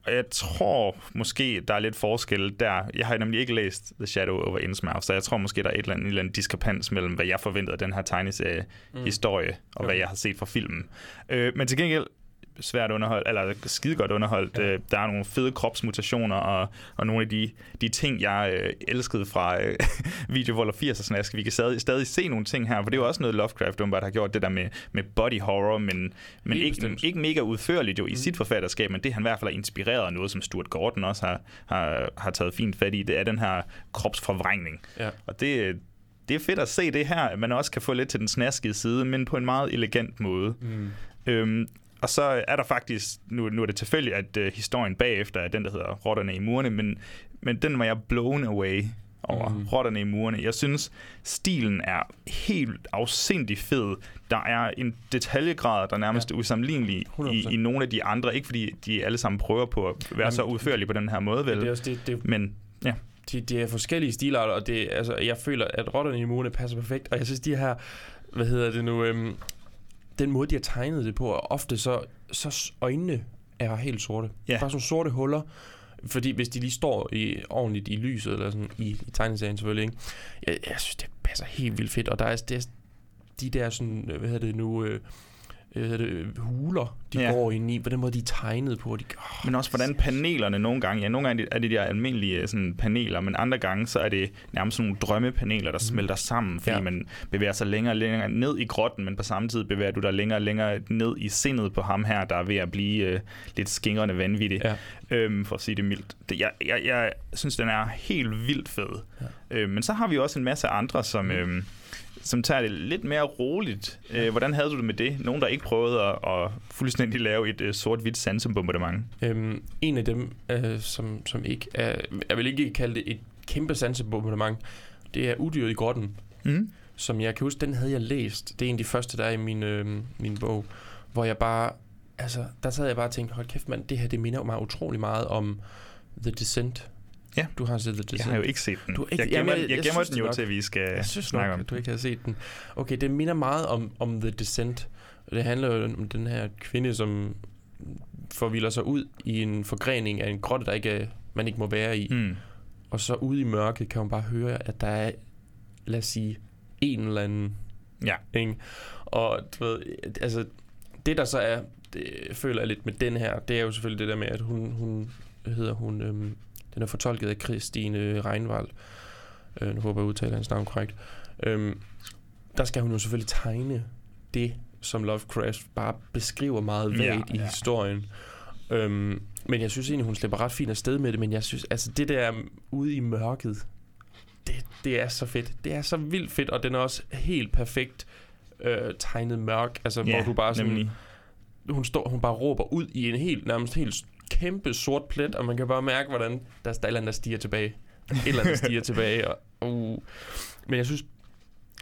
og jeg tror måske, der er lidt forskel der. Jeg har nemlig ikke læst The Shadow over Innsmouth, så jeg tror måske, der er et eller andet, en eller anden diskrepans mellem, hvad jeg forventede af den her tegneserie-historie, mm. og hvad Okay. jeg har set fra filmen. Øh, men til gengæld svært underholdt, eller skide godt underholdt. Ja. Ja. Der er nogle fede kropsmutationer, og, og nogle af de, de ting, jeg øh, elskede fra øh, [laughs] videovold og 80'er snask. Vi kan stadig, stadig se nogle ting her, for det er jo også noget Lovecraft åbenbart har gjort, det der med, med body horror, men, men ikke, ikke mega udførligt jo i mm. sit forfatterskab, men det han i hvert fald har inspireret af noget, som Stuart Gordon også har, har, har taget fint fat i, det er den her kropsforvrængning. Ja. Og det, det er fedt at se det her, at man også kan få lidt til den snaskede side, men på en meget elegant måde. Mm. Øhm, og så er der faktisk, nu, nu er det tilfældigt, at øh, historien bagefter er den, der hedder Rotterne i murene, men, men den var jeg blown away over. Mm. Rotterne i murene. Jeg synes, stilen er helt afsindig fed. Der er en detaljegrad, der er nærmest ja. usammenlignelig i, 100%. i nogle af de andre. Ikke fordi de alle sammen prøver på at være Jamen, så udførlige på den her måde, vel? Det er også det, det, Men ja, de, de er forskellige stilarter, og det, altså, jeg føler, at rotterne i murene passer perfekt, og jeg synes, de her, hvad hedder det nu, øhm, den måde, de har tegnet det på, er ofte så, så øjnene er helt sorte. Ja. Bare sådan sorte huller, fordi hvis de lige står i, ordentligt i lyset, eller sådan, i, i tegneserien selvfølgelig, ikke? Jeg, jeg synes, det passer helt vildt fedt, og der er, det er de der sådan, hvad hedder det nu, øh, det, huler, de Ja. går ind i, den måde, de er tegnet på. De, oh, Men også hvordan panelerne nogle gange, ja, nogle gange er det de der almindelige sådan, paneler, men andre gange så er det nærmest sådan nogle drømmepaneler, der smelter sammen, fordi ja. Man bevæger sig længere og længere ned i grotten, men på samme tid bevæger du dig længere og længere ned i sindet på ham her, der er ved at blive øh, lidt skingrende vanvittig, Ja. øhm, for at sige det mildt. Det, jeg, jeg, jeg synes, den er helt vildt fed. Ja. Øh, men så har vi også en masse andre, som... Øh, som tager det lidt mere roligt. Øh, hvordan havde du det med det? Nogen, der ikke prøvede at, at fuldstændig lave et uh, sort-hvidt sansebombardement? Øhm, en af dem, øh, som, som ikke er... Jeg vil ikke kalde det et kæmpe sansebombardement. Det er Udyret i grotten, Mm. som jeg kan huske, den havde jeg læst. Det er en af de første, der er i min, øh, min bog, hvor jeg bare... Altså, der sad jeg bare og tænkte, hold kæft mand, det her, det minder mig utrolig meget om The Descent. Ja. Du har set The Descent. Jeg har jo ikke set den. Du ikke- jeg gemmer, Jamen, jeg, jeg- jeg gemmer den jo nok. til, vi skal Jeg synes snakke nok, om du ikke har set den. Okay, det minder meget om, om The Descent. Det handler jo om den her kvinde, som forvilder sig ud i en forgrening af en grotte, der ikke man ikke må være i. Mm. Og så ude i mørket kan hun bare høre, at der er, lad os sige, en eller anden Ja. Ikke? Og du ved, altså, det der så er, det føler jeg lidt med den her, det er jo selvfølgelig det der med, at hun, hun hedder hun, øhm, den er fortolket af Christine Reinvald. Øh, nu håber jeg, jeg udtaler hans navn korrekt. Øhm, der skal hun jo selvfølgelig tegne det, som Lovecraft bare beskriver meget Ja, vagt i ja. historien. Øhm, men jeg synes egentlig, hun slipper ret fint afsted med det, men jeg synes, altså det der ude i mørket, det, det er så fedt. Det er så vildt fedt, og den er også helt perfekt øh, tegnet mørk, altså Ja, hvor du bare sådan, nemlig. hun står, hun bare råber ud i en helt, nærmest helt kæmpe sort plet, og man kan bare mærke, hvordan der er et eller andet, der stiger tilbage. Et eller andet, der stiger [laughs] tilbage. Og, uh. Men jeg synes,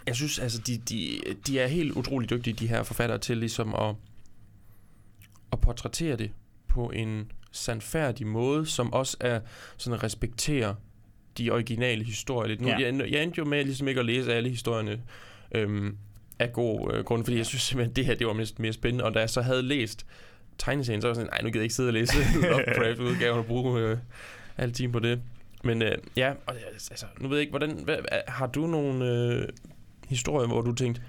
jeg synes altså, de, de, de er helt utrolig dygtige, de her forfattere, til ligesom at, at portrættere det på en sandfærdig måde, som også er sådan at respektere de originale historier lidt. Nu, Ja. jeg, jeg endte jo med ligesom ikke at læse alle historierne øhm, af god øh, grund, fordi jeg synes simpelthen, det her det var mest mere spændende, og da jeg så havde læst tegneserien, så var jeg sådan, nej, nu gider jeg ikke sidde og læse [laughs] Lovecraft-udgaven og bruge øh, alle timer på det. Men øh, ja, og, altså, nu ved jeg ikke, hvordan, hvad, har du nogle øh, historier, hvor du tænkte,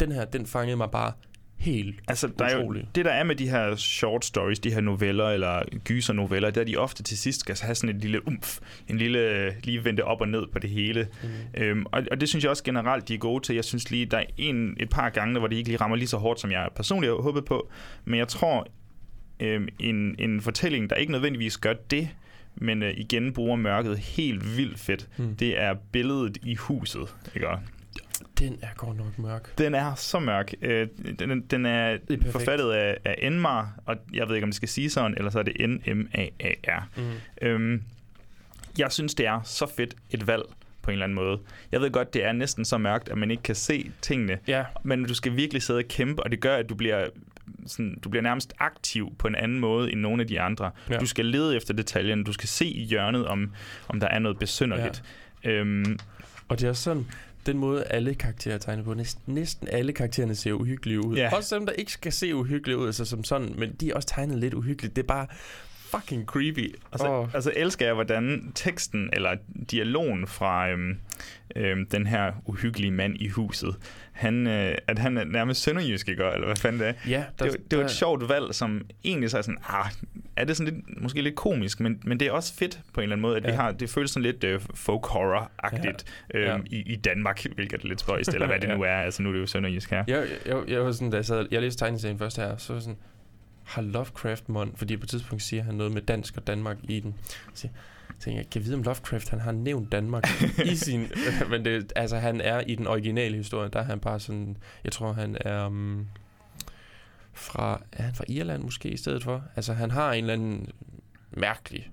den her, den fangede mig bare helt Altså, der er jo, det der er med de her short stories, de her noveller eller gysernoveller, det er, de ofte til sidst skal have sådan et lille umf, en lille lige vente op og ned på det hele. Mm. Øhm, og, og det synes jeg også generelt, de er gode til. Jeg synes lige, der er en, et par gange, hvor de ikke lige rammer lige så hårdt, som jeg personligt har håbet på. Men jeg tror, øhm, en, en fortælling, der ikke nødvendigvis gør det, men øh, igen bruger mørket helt vildt fedt. Mm. Det er billedet i huset, ikke? Den er godt nok mørk. Den er så mørk. Øh, den, den er, er forfattet af, af Enmar, og jeg ved ikke, om det skal sige sådan, eller så er det N-M-A-A-R. Mm. Øhm, jeg synes, det er så fedt et valg på en eller anden måde. Jeg ved godt, det er næsten så mørkt, at man ikke kan se tingene, Ja, men du skal virkelig sidde og kæmpe, og det gør, at du bliver, sådan, du bliver nærmest aktiv på en anden måde end nogle af de andre. Ja. Du skal lede efter detaljen, du skal se i hjørnet, om, om der er noget besynderligt. Ja. Øhm, og det er også sådan, den måde alle karakterer er tegnet på. Næsten, næsten alle karaktererne ser uhyggelige ud. Ja. Også dem, der ikke skal se uhyggelige ud, altså som sådan, men de er også tegnet lidt uhyggeligt. Det er bare fucking creepy. Og så Åh. oh. altså, elsker jeg, hvordan teksten eller dialogen fra øhm, øhm, den her uhyggelige mand i huset, han, øh, at han er nærmest sønderjysk, ikke? Eller hvad fanden det er. Ja, Det, var- det var et sjovt valg, som egentlig så er sådan, ah, er det sådan lidt, måske lidt komisk, men, men det er også fedt på en eller anden måde, at ja. vi Ja. har, det føles sådan lidt øh, folk horror-agtigt ja. Ja. Øhm, i, i Danmark, hvilket er lidt spøjst, eller hvad det [laughs] Ja. nu er. Altså nu er det jo sønderjysk her. Jeg, jeg, jeg, var sådan, da jeg, sad, jeg læste tegneserien først her, så var jeg sådan, har Lovecraft mon, fordi på et tidspunkt siger han noget med dansk og Danmark i den. Så jeg tænker, jeg kan vide om Lovecraft, han har nævnt Danmark i [laughs] sin, [laughs] men det, altså han er i den originale historie, der er han bare sådan, jeg tror han er um, fra, er han fra Irland måske i stedet for? Altså han har en eller anden mærkelig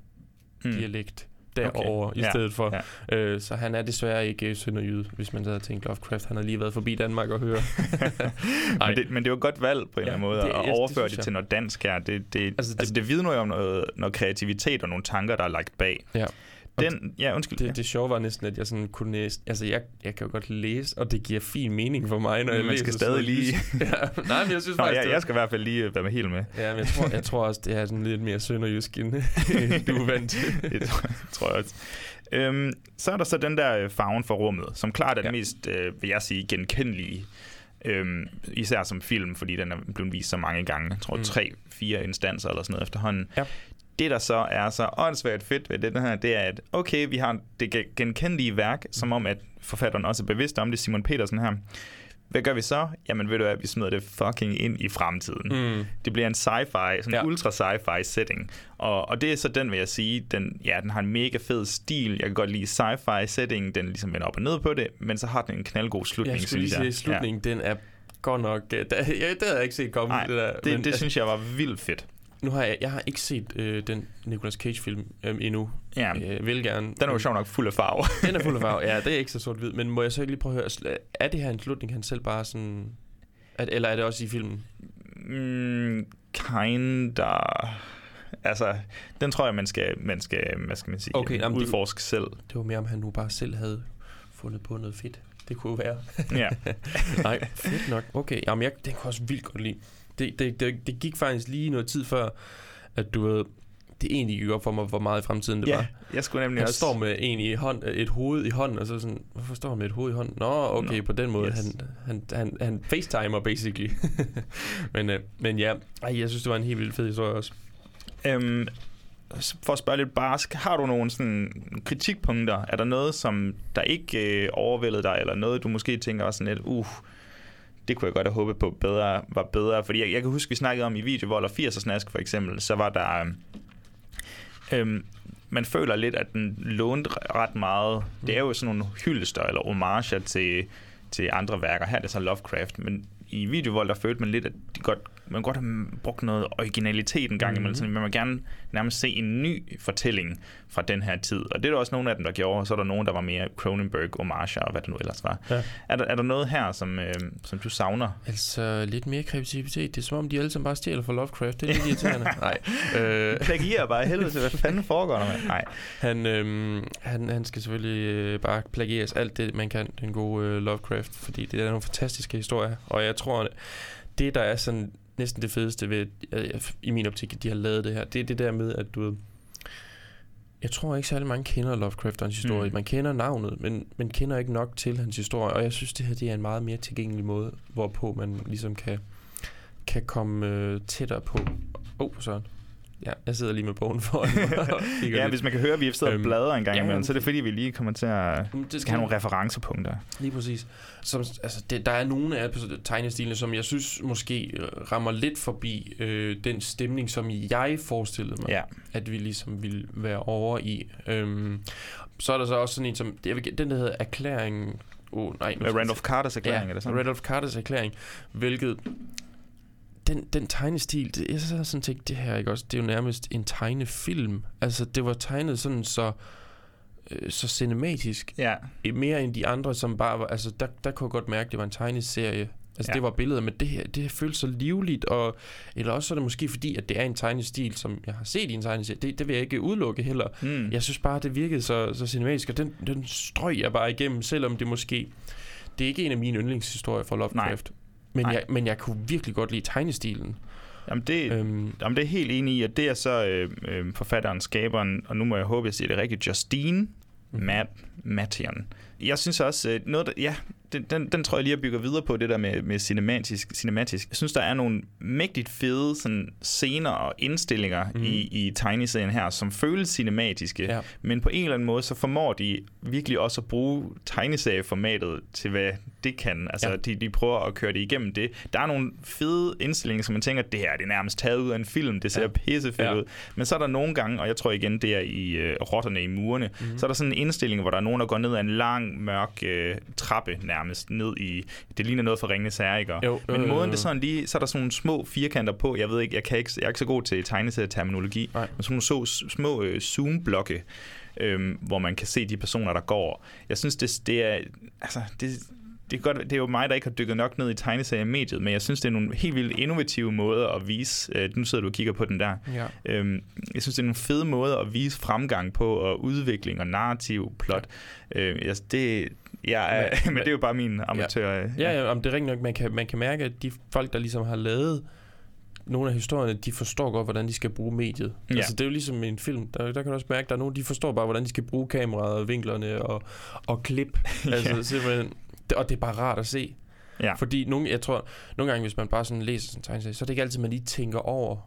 Mm. dialekt derovre okay. i Ja, stedet for. ja. Øh, så han er desværre ikke sønderjyde, hvis man så havde tænkt Lovecraft. Han har lige været forbi Danmark og høre. [laughs] Men, det, men det et godt valg på en Ja, eller anden måde, det- at ja, det overføre det, jeg. til noget dansk her. Det, det, Altså, altså, det- det, altså, det vidner jo om noget, noget kreativitet og nogle tanker, der er lagt bag. Ja. Den, ja, undskyld. Det, ja. det sjove var næsten, at jeg sådan kunne læse... Altså, jeg, jeg kan jo godt læse, og det giver fin mening for mig, når jeg Man læser skal stadig lige... [laughs] ja, nej, men jeg synes Nå, faktisk... jeg, jeg skal i hvert fald lige øh, være med helt med. Ja, men jeg tror, jeg tror også, det er sådan lidt mere sønderjysk, end [laughs] du er vant [laughs] det tror, jeg også. Øhm, så er der så den der øh, farven for rummet, som klart er ja. Ja. den mest, øh, vil jeg sige, genkendelige. Øhm, især som film, fordi den er blevet vist så mange gange. Jeg tror, mm. tre, fire instanser eller sådan noget efterhånden. Ja. Det, der så er så åndssvagt fedt ved det her, det er, at okay, vi har det gen- genkendelige værk, som om, at forfatteren også er bevidst om det, Simon Petersen her. Hvad gør vi så? Jamen ved du hvad, vi smider det fucking ind i fremtiden. Mm. Det bliver en sci-fi, sådan en Ja. ultra sci-fi setting. Og, og det er så den, vil jeg sige, den, ja, den har en mega fed stil. Jeg kan godt lide sci-fi setting, den ligesom vender op og ned på det, men så har den en knaldgod slutning, Jeg synes sige, slutningen, den er godt nok... øh, [laughs] Der, ja, det havde jeg ikke set komme, Nej, det der. det, det, men, det synes jeg var vildt fedt. Nu har jeg, jeg har ikke set øh, den Nicolas Cage-film øh, endnu. Ja, Øh, vil gerne. den er jo sjov nok fuld af farve. [laughs] Den er fuld af farve. Ja, [laughs] det er ikke så sort-hvid. Men må jeg så ikke lige prøve at høre, er det her en slutning, han selv bare sådan... Er, eller er det også i filmen? mm, kinda... Altså, den tror jeg, man skal, man skal hvad skal man sige, Okay, jamen, det- udforske selv. Det var mere, om han nu bare selv havde fundet på noget fedt. Det kunne jo være. Ja. [laughs] Nej, fedt nok. Okay, jamen jeg, den kunne også vildt godt lide. Det, det, det, det gik faktisk lige noget tid før, at du ved, det egentlig gik op for mig, hvor meget i fremtiden det ja, var. jeg skulle nemlig Han også... står med en i hånd, et hoved i hånden, og så sådan, hvorfor står han med et hoved i hånden? Nå, okay, Nå, på den måde. yes. Han, han, han, han facetimer, basically. [laughs] men, øh, men ja, ej, jeg synes, det var en helt vildt fed historie også. Øhm, for at spørge lidt barsk, har du nogle sådan kritikpunkter? Er der noget, som der ikke øh, overvældede dig, eller noget, du måske tænker også sådan lidt, uh, det kunne jeg godt have håbet på bedre, var bedre? Fordi jeg, jeg kan huske, vi snakkede om i Videovold og 80'er snask for eksempel, så var der... øhm, Øhm, man føler lidt, at den lånte ret meget. Det er jo sådan nogle hyldester eller homager til, til andre værker. Her er det så Lovecraft, men i Videovold, der følte man lidt, at de godt, man godt har brugt noget originalitet en gang imellem. Mhm. Sådan, man vil gerne nærmest se en ny fortælling fra den her tid. Og det er der også nogle af dem, der gjorde, og så er der nogen, der var mere Cronenberg, homager og hvad det nu ellers var. Ja. Er, der, er der noget her, som, øh, som du savner? Altså, lidt mere kreativitet. Det er som om, de alle sammen bare stjæler fra Lovecraft. Det er lidt irriterende. [laughs] Nej. Øh, [laughs] Plagier bare helvede til, hvad fanden foregår der med? Nej. Han, øhm, han, han skal selvfølgelig øh, bare plagieres alt det, man kan, den gode øh, Lovecraft, fordi det er nogle fantastiske historier. Og jeg tror, det der er sådan næsten det fedeste ved, øh, i min optik, at de har lavet det her, det er det der med, at du ved, jeg tror ikke særlig mange kender Lovecraft og hans historie. Mm. Man kender navnet, men man kender ikke nok til hans historie. Og jeg synes, det her det er en meget mere tilgængelig måde, hvorpå man ligesom kan, kan komme øh, tættere på. Åh, oh, sådan. Ja, jeg sidder lige med bogen [laughs] foran mig Ja, hvis man kan høre, at vi sidder og Øhm, bladrer en gang ja, imellem, så er det fordi, vi lige kommer til at det skal have nogle referencepunkter. Lige præcis. Som, altså, det, der er nogle af tegnestilene, som jeg synes måske øh, rammer lidt forbi øh, den stemning, som jeg forestillede mig, Ja. at vi ligesom ville være over i. Øhm, så er der så også sådan en som, jeg vil, gæ- den der hedder Erklæringen. Oh, nej, nu Randolph Carters erklæring, ja, er det sådan? Randolph Carters erklæring, hvilket den, den tegnestil, det, jeg så sådan tænkt, det her ikke også, det er jo nærmest en tegnefilm. Altså, det var tegnet sådan så, øh, så cinematisk, Ja, mere end de andre, som bare var, altså, der, der kunne jeg godt mærke, at det var en tegneserie. Altså, Ja. det var billeder, men det her, det her føles så livligt, og, eller også så er det måske fordi, at det er en tegnestil, som jeg har set i en tegneserie. Det, det vil jeg ikke udelukke heller. mm. Jeg synes bare, det virkede så, så cinematisk, og den, den strøg jeg bare igennem, selvom det måske... Det er ikke en af mine yndlingshistorier fra Lovecraft. Men Nej. jeg, men jeg kunne virkelig godt lide tegnestilen. Jamen, det, Øhm, Jamen, det er helt enig i, at det er så øh, øh, forfatteren, skaberen, og nu må jeg håbe, jeg siger det rigtigt, Justine Mhm. Matt, Mattian. Jeg synes også, øh, noget der, ja, den, den, den tror jeg lige, jeg bygger videre på, det der med, med cinematisk, cinematisk. Jeg synes, der er nogle mægtigt fede sådan, scener og indstillinger mm. I, i tegneserien her, som føles cinematiske, Ja. men på en eller anden måde, så formår de virkelig også at bruge tegneserieformatet til, hvad det kan. Altså, ja. De, de prøver at køre det igennem det. Der er nogle fede indstillinger, som man tænker, det her det er nærmest taget ud af en film, det ser ja. Pissefedt ja. Ud. Men så er der nogle gange, og jeg tror igen, det er i øh, rotterne i murene, mm-hmm. så er der sådan en indstilling, hvor der er nogen, der går ned ad en lang, mørk øh, trappe nærmest, ned i, det ligner noget for Ringenes Herre, ikke? Jo, Men jo, jo, måden jo. det sådan lige, så er der sådan nogle små firkanter på, jeg ved ikke, jeg, kan ikke, jeg er ikke så god til tegneserieterminologi, men sådan nogle så, små øh, zoom-blokke, øhm, hvor man kan se de personer, der går. Jeg synes, det, det er, altså, det, det er, godt, det er jo mig, der ikke har dykket nok ned i tegneseriemediet, men jeg synes, det er nogle helt vildt innovative måder at vise. Øh, nu sidder du og kigger på den der. ja. Øhm, jeg synes, det er nogle fede måder at vise fremgang på, og udvikling og narrativ plot. Øh, altså, det, jeg [laughs] er, men, Men- det er jo bare min amatør. Ja, ja om det er rigtigt nok. Man kan, man kan mærke, at de folk, der ligesom har lavet nogle af historierne, de forstår godt, hvordan de skal bruge mediet. Ja. Ja. Altså, det er jo ligesom en film. Der, der kan du også mærke, at der er nogen, de forstår bare, hvordan de skal bruge kameraet og vinklerne og, og klip. [laughs] Altså, Ja. simpelthen. Og det er bare rart at se. Ja. Fordi nogle, jeg tror, nogle gange, hvis man bare sådan læser sådan en tegneserie, så er det ikke altid, man lige tænker over,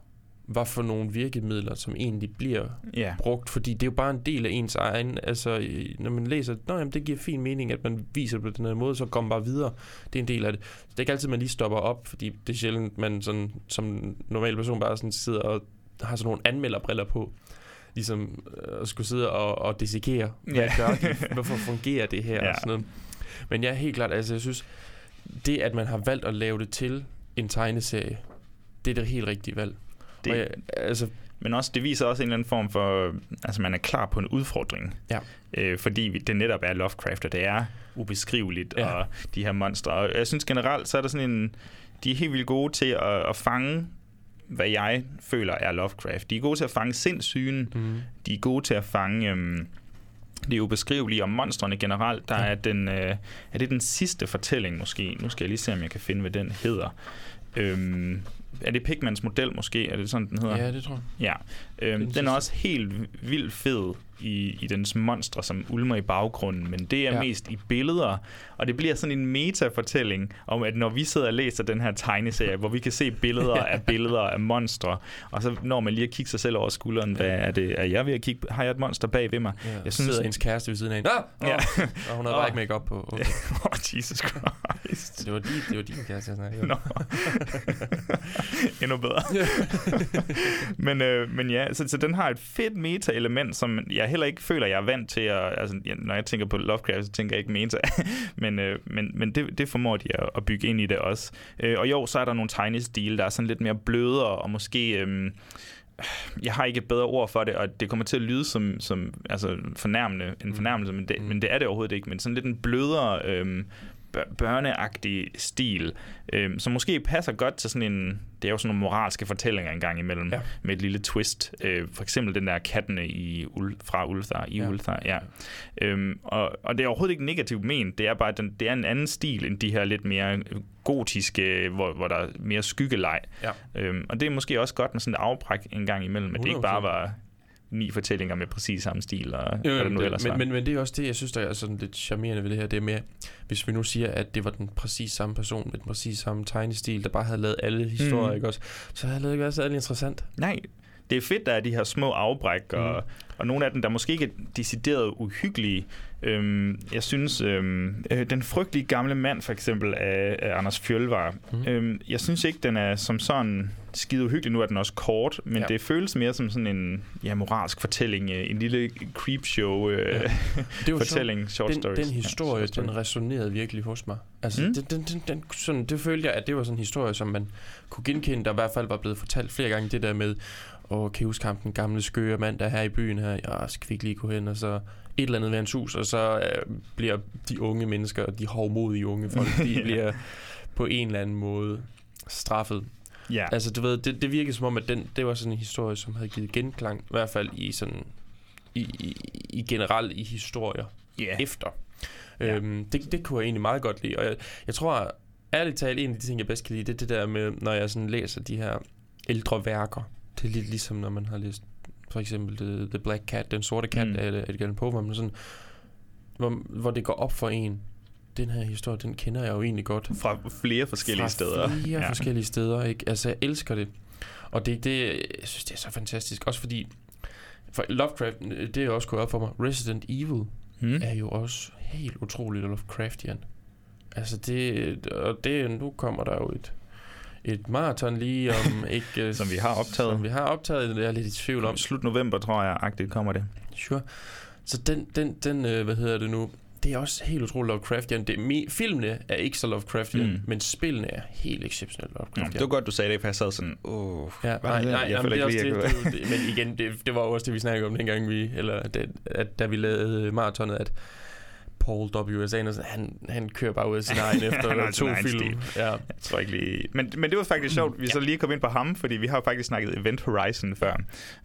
hvad for nogle virkemidler, som egentlig bliver ja. brugt, fordi det er jo bare en del af ens egen, altså når man læser, Nå, jamen, det giver fin mening, at man viser på den her måde, så går man bare videre. Det er en del af det. Så det er ikke altid, man lige stopper op, fordi det er sjældent, man sådan, som normal person bare sådan sidder og har sådan nogle anmelderbriller på, ligesom øh, at skulle sidde og, og dissekere, hvad Ja. gør de, hvorfor fungerer det her, Ja. og sådan noget. Men ja, helt klart, altså jeg synes, det at man har valgt at lave det til en tegneserie, det er det helt rigtige valg. Det- Og jeg, altså, Men også, det viser også en eller anden form for, altså man er klar på en udfordring. Ja. Øh, fordi det netop er Lovecraft, og det er ubeskriveligt, Ja. og de her monstre. Og jeg synes generelt, så er der sådan en, de er helt vildt gode til at, at fange, hvad jeg føler er Lovecraft. De er gode til at fange sindssygen, mm, de er gode til at fange øhm, det ubeskrivelige om monstrene generelt. Der Ja. er den, øh, er det den sidste fortælling måske? Nu skal jeg lige se, om jeg kan finde, hvad den hedder. Øhm, er det Pigmans model måske? Er det sådan, den hedder? ja, det tror jeg. Ja, øhm, Den den, er også helt vildt fed i, i dens monstre, som ulmer i baggrunden, men det er ja. Ja. mest i billeder, og det bliver sådan en metafortælling om, at når vi sidder og læser den her tegneserie, hvor vi kan se billeder [laughs] af billeder af monstre, og så når man lige at kigge sig selv over skulderen, hvad er det? Er jeg ved at kigge? Har jeg et monster bag ved mig? Ja, jeg synes, sidder ens kæreste ved siden af hende. Ah! Ja. Ja. og hun Åh. bare ikke make op på. Okay. [laughs] oh, Jesus Christ. Det var, din, det var din kæreste, jeg snakkede. Nå. [laughs] Endnu bedre. men, øh, men ja, så, så den har et fedt meta-element, som jeg heller ikke føler, jeg er vant til at... Altså, når jeg tænker på Lovecraft, så tænker jeg ikke meta. [laughs] men øh, men, men det, det formår de at, at bygge ind i det også. Øh, og jo, så er der nogle tegnestil, der er sådan lidt mere blødere, og måske... Øh, jeg har ikke et bedre ord for det, og det kommer til at lyde som, som altså fornærmende, en fornærmelse, men det, Mm. men det er det overhovedet ikke. Men sådan lidt en blødere, øhm, børneagtig stil, øhm, som måske passer godt til sådan en... Det er jo sådan nogle moralske fortællinger engang imellem, ja. Med et lille twist. Øh, for eksempel den der kattene i Ul, fra Ulthar, i ja. Ja. Ulthar, ja. Øhm, og, og det er overhovedet ikke negativt ment, det er bare, den, det er en anden stil end de her lidt mere gotiske, hvor, hvor der er mere skyggeleg. Ja. Øhm, og det er måske også godt med sådan et afbræk en gang imellem, at det ikke 100%. bare var ni fortællinger med præcis samme stil, og Jo, hvad jo, det nu det, ellers men, var. men, men det er også det, jeg synes, der er sådan lidt charmerende ved det her. Det er mere, hvis vi nu siger, at det var den præcis samme person med den præcis samme tegnestil, der bare havde lavet alle historier, Mm. ikke også? Så havde det ikke været særlig interessant. Nej, det er fedt, der er de her små afbræk, og, mm. Og nogle af dem, der måske ikke er decideret uhyggelige. Øhm, jeg synes, øhm, øh, den frygtelige gamle mand, for eksempel, af, af Anders Fjølvar, mm. øhm, jeg synes ikke, den er som sådan skide uhyggelig. Nu er den også kort, men ja. det føles mere som sådan en ja, moralsk fortælling, øh, en lille creepshow øh, ja. det [laughs] fortælling, short den, stories. Den historie, ja, den resonerede virkelig hos mig. Altså, mm. den, den, den, den, sådan, det følte jeg, at det var sådan en historie, som man kunne genkende, der i hvert fald var blevet fortalt flere gange, det der med, og kan huske ham, den gamle skøre mand, der er her i byen her, ja, skal vi ikke lige gå hen, og så et eller andet ved hans hus, og så øh, bliver de unge mennesker, de hovmodige unge folk, [laughs] de bliver på en eller anden måde straffet. Ja. Altså, du ved, det, det virkede som om, at den, det var sådan en historie, som havde givet genklang, i hvert fald i sådan, i, i, i generelt i historier yeah. efter. Ja. Øhm, det, det kunne jeg egentlig meget godt lide, og jeg, jeg tror, ærligt talt, en af de ting, jeg bedst kan lide, det er det der med, når jeg sådan læser de her ældre værker. Det er lidt ligesom, når man har læst for eksempel The, The Black Cat, Den Sorte Kat mm. af Edgar Allan Poe, hvor, man sådan, hvor, hvor det går op for en, den her historie, den kender jeg jo egentlig godt. Fra flere forskellige fra steder. Fra flere ja. forskellige steder, ikke? Altså, jeg elsker det. Og det, det, jeg synes, det er så fantastisk. Også fordi, for Lovecraft, det er også gået op for mig. Resident Evil mm. er jo også helt utroligt Lovecraftian. Altså, det, og det, nu kommer der jo et, et maraton lige om [laughs] ikke... som vi har optaget. Som vi har optaget, det er jeg lidt i tvivl om. Slut november, tror jeg, agtigt kommer det. Sure. Så den, den, den øh, hvad hedder det nu, det er også helt utroligt Lovecraftian. Det, mi, filmene er ikke så Lovecraftian, mm. men spillene er helt exceptionelt Lovecraftian. Ja, det var godt, du sagde det, for jeg sad sådan, åh, oh, ja, nej, nej, jeg jamen, det er også det, det, det, men igen, det, det var også det, vi snakkede om dengang vi, eller det, at, da vi lavede maratonet, at Paul W.S. Anderson, han, han kører bare ud af sin [laughs] egen efter to film. Ja. Jeg tror ikke lige... Men, men det var faktisk sjovt, vi ja. så lige kom ind på ham, fordi vi har faktisk snakket Event Horizon før,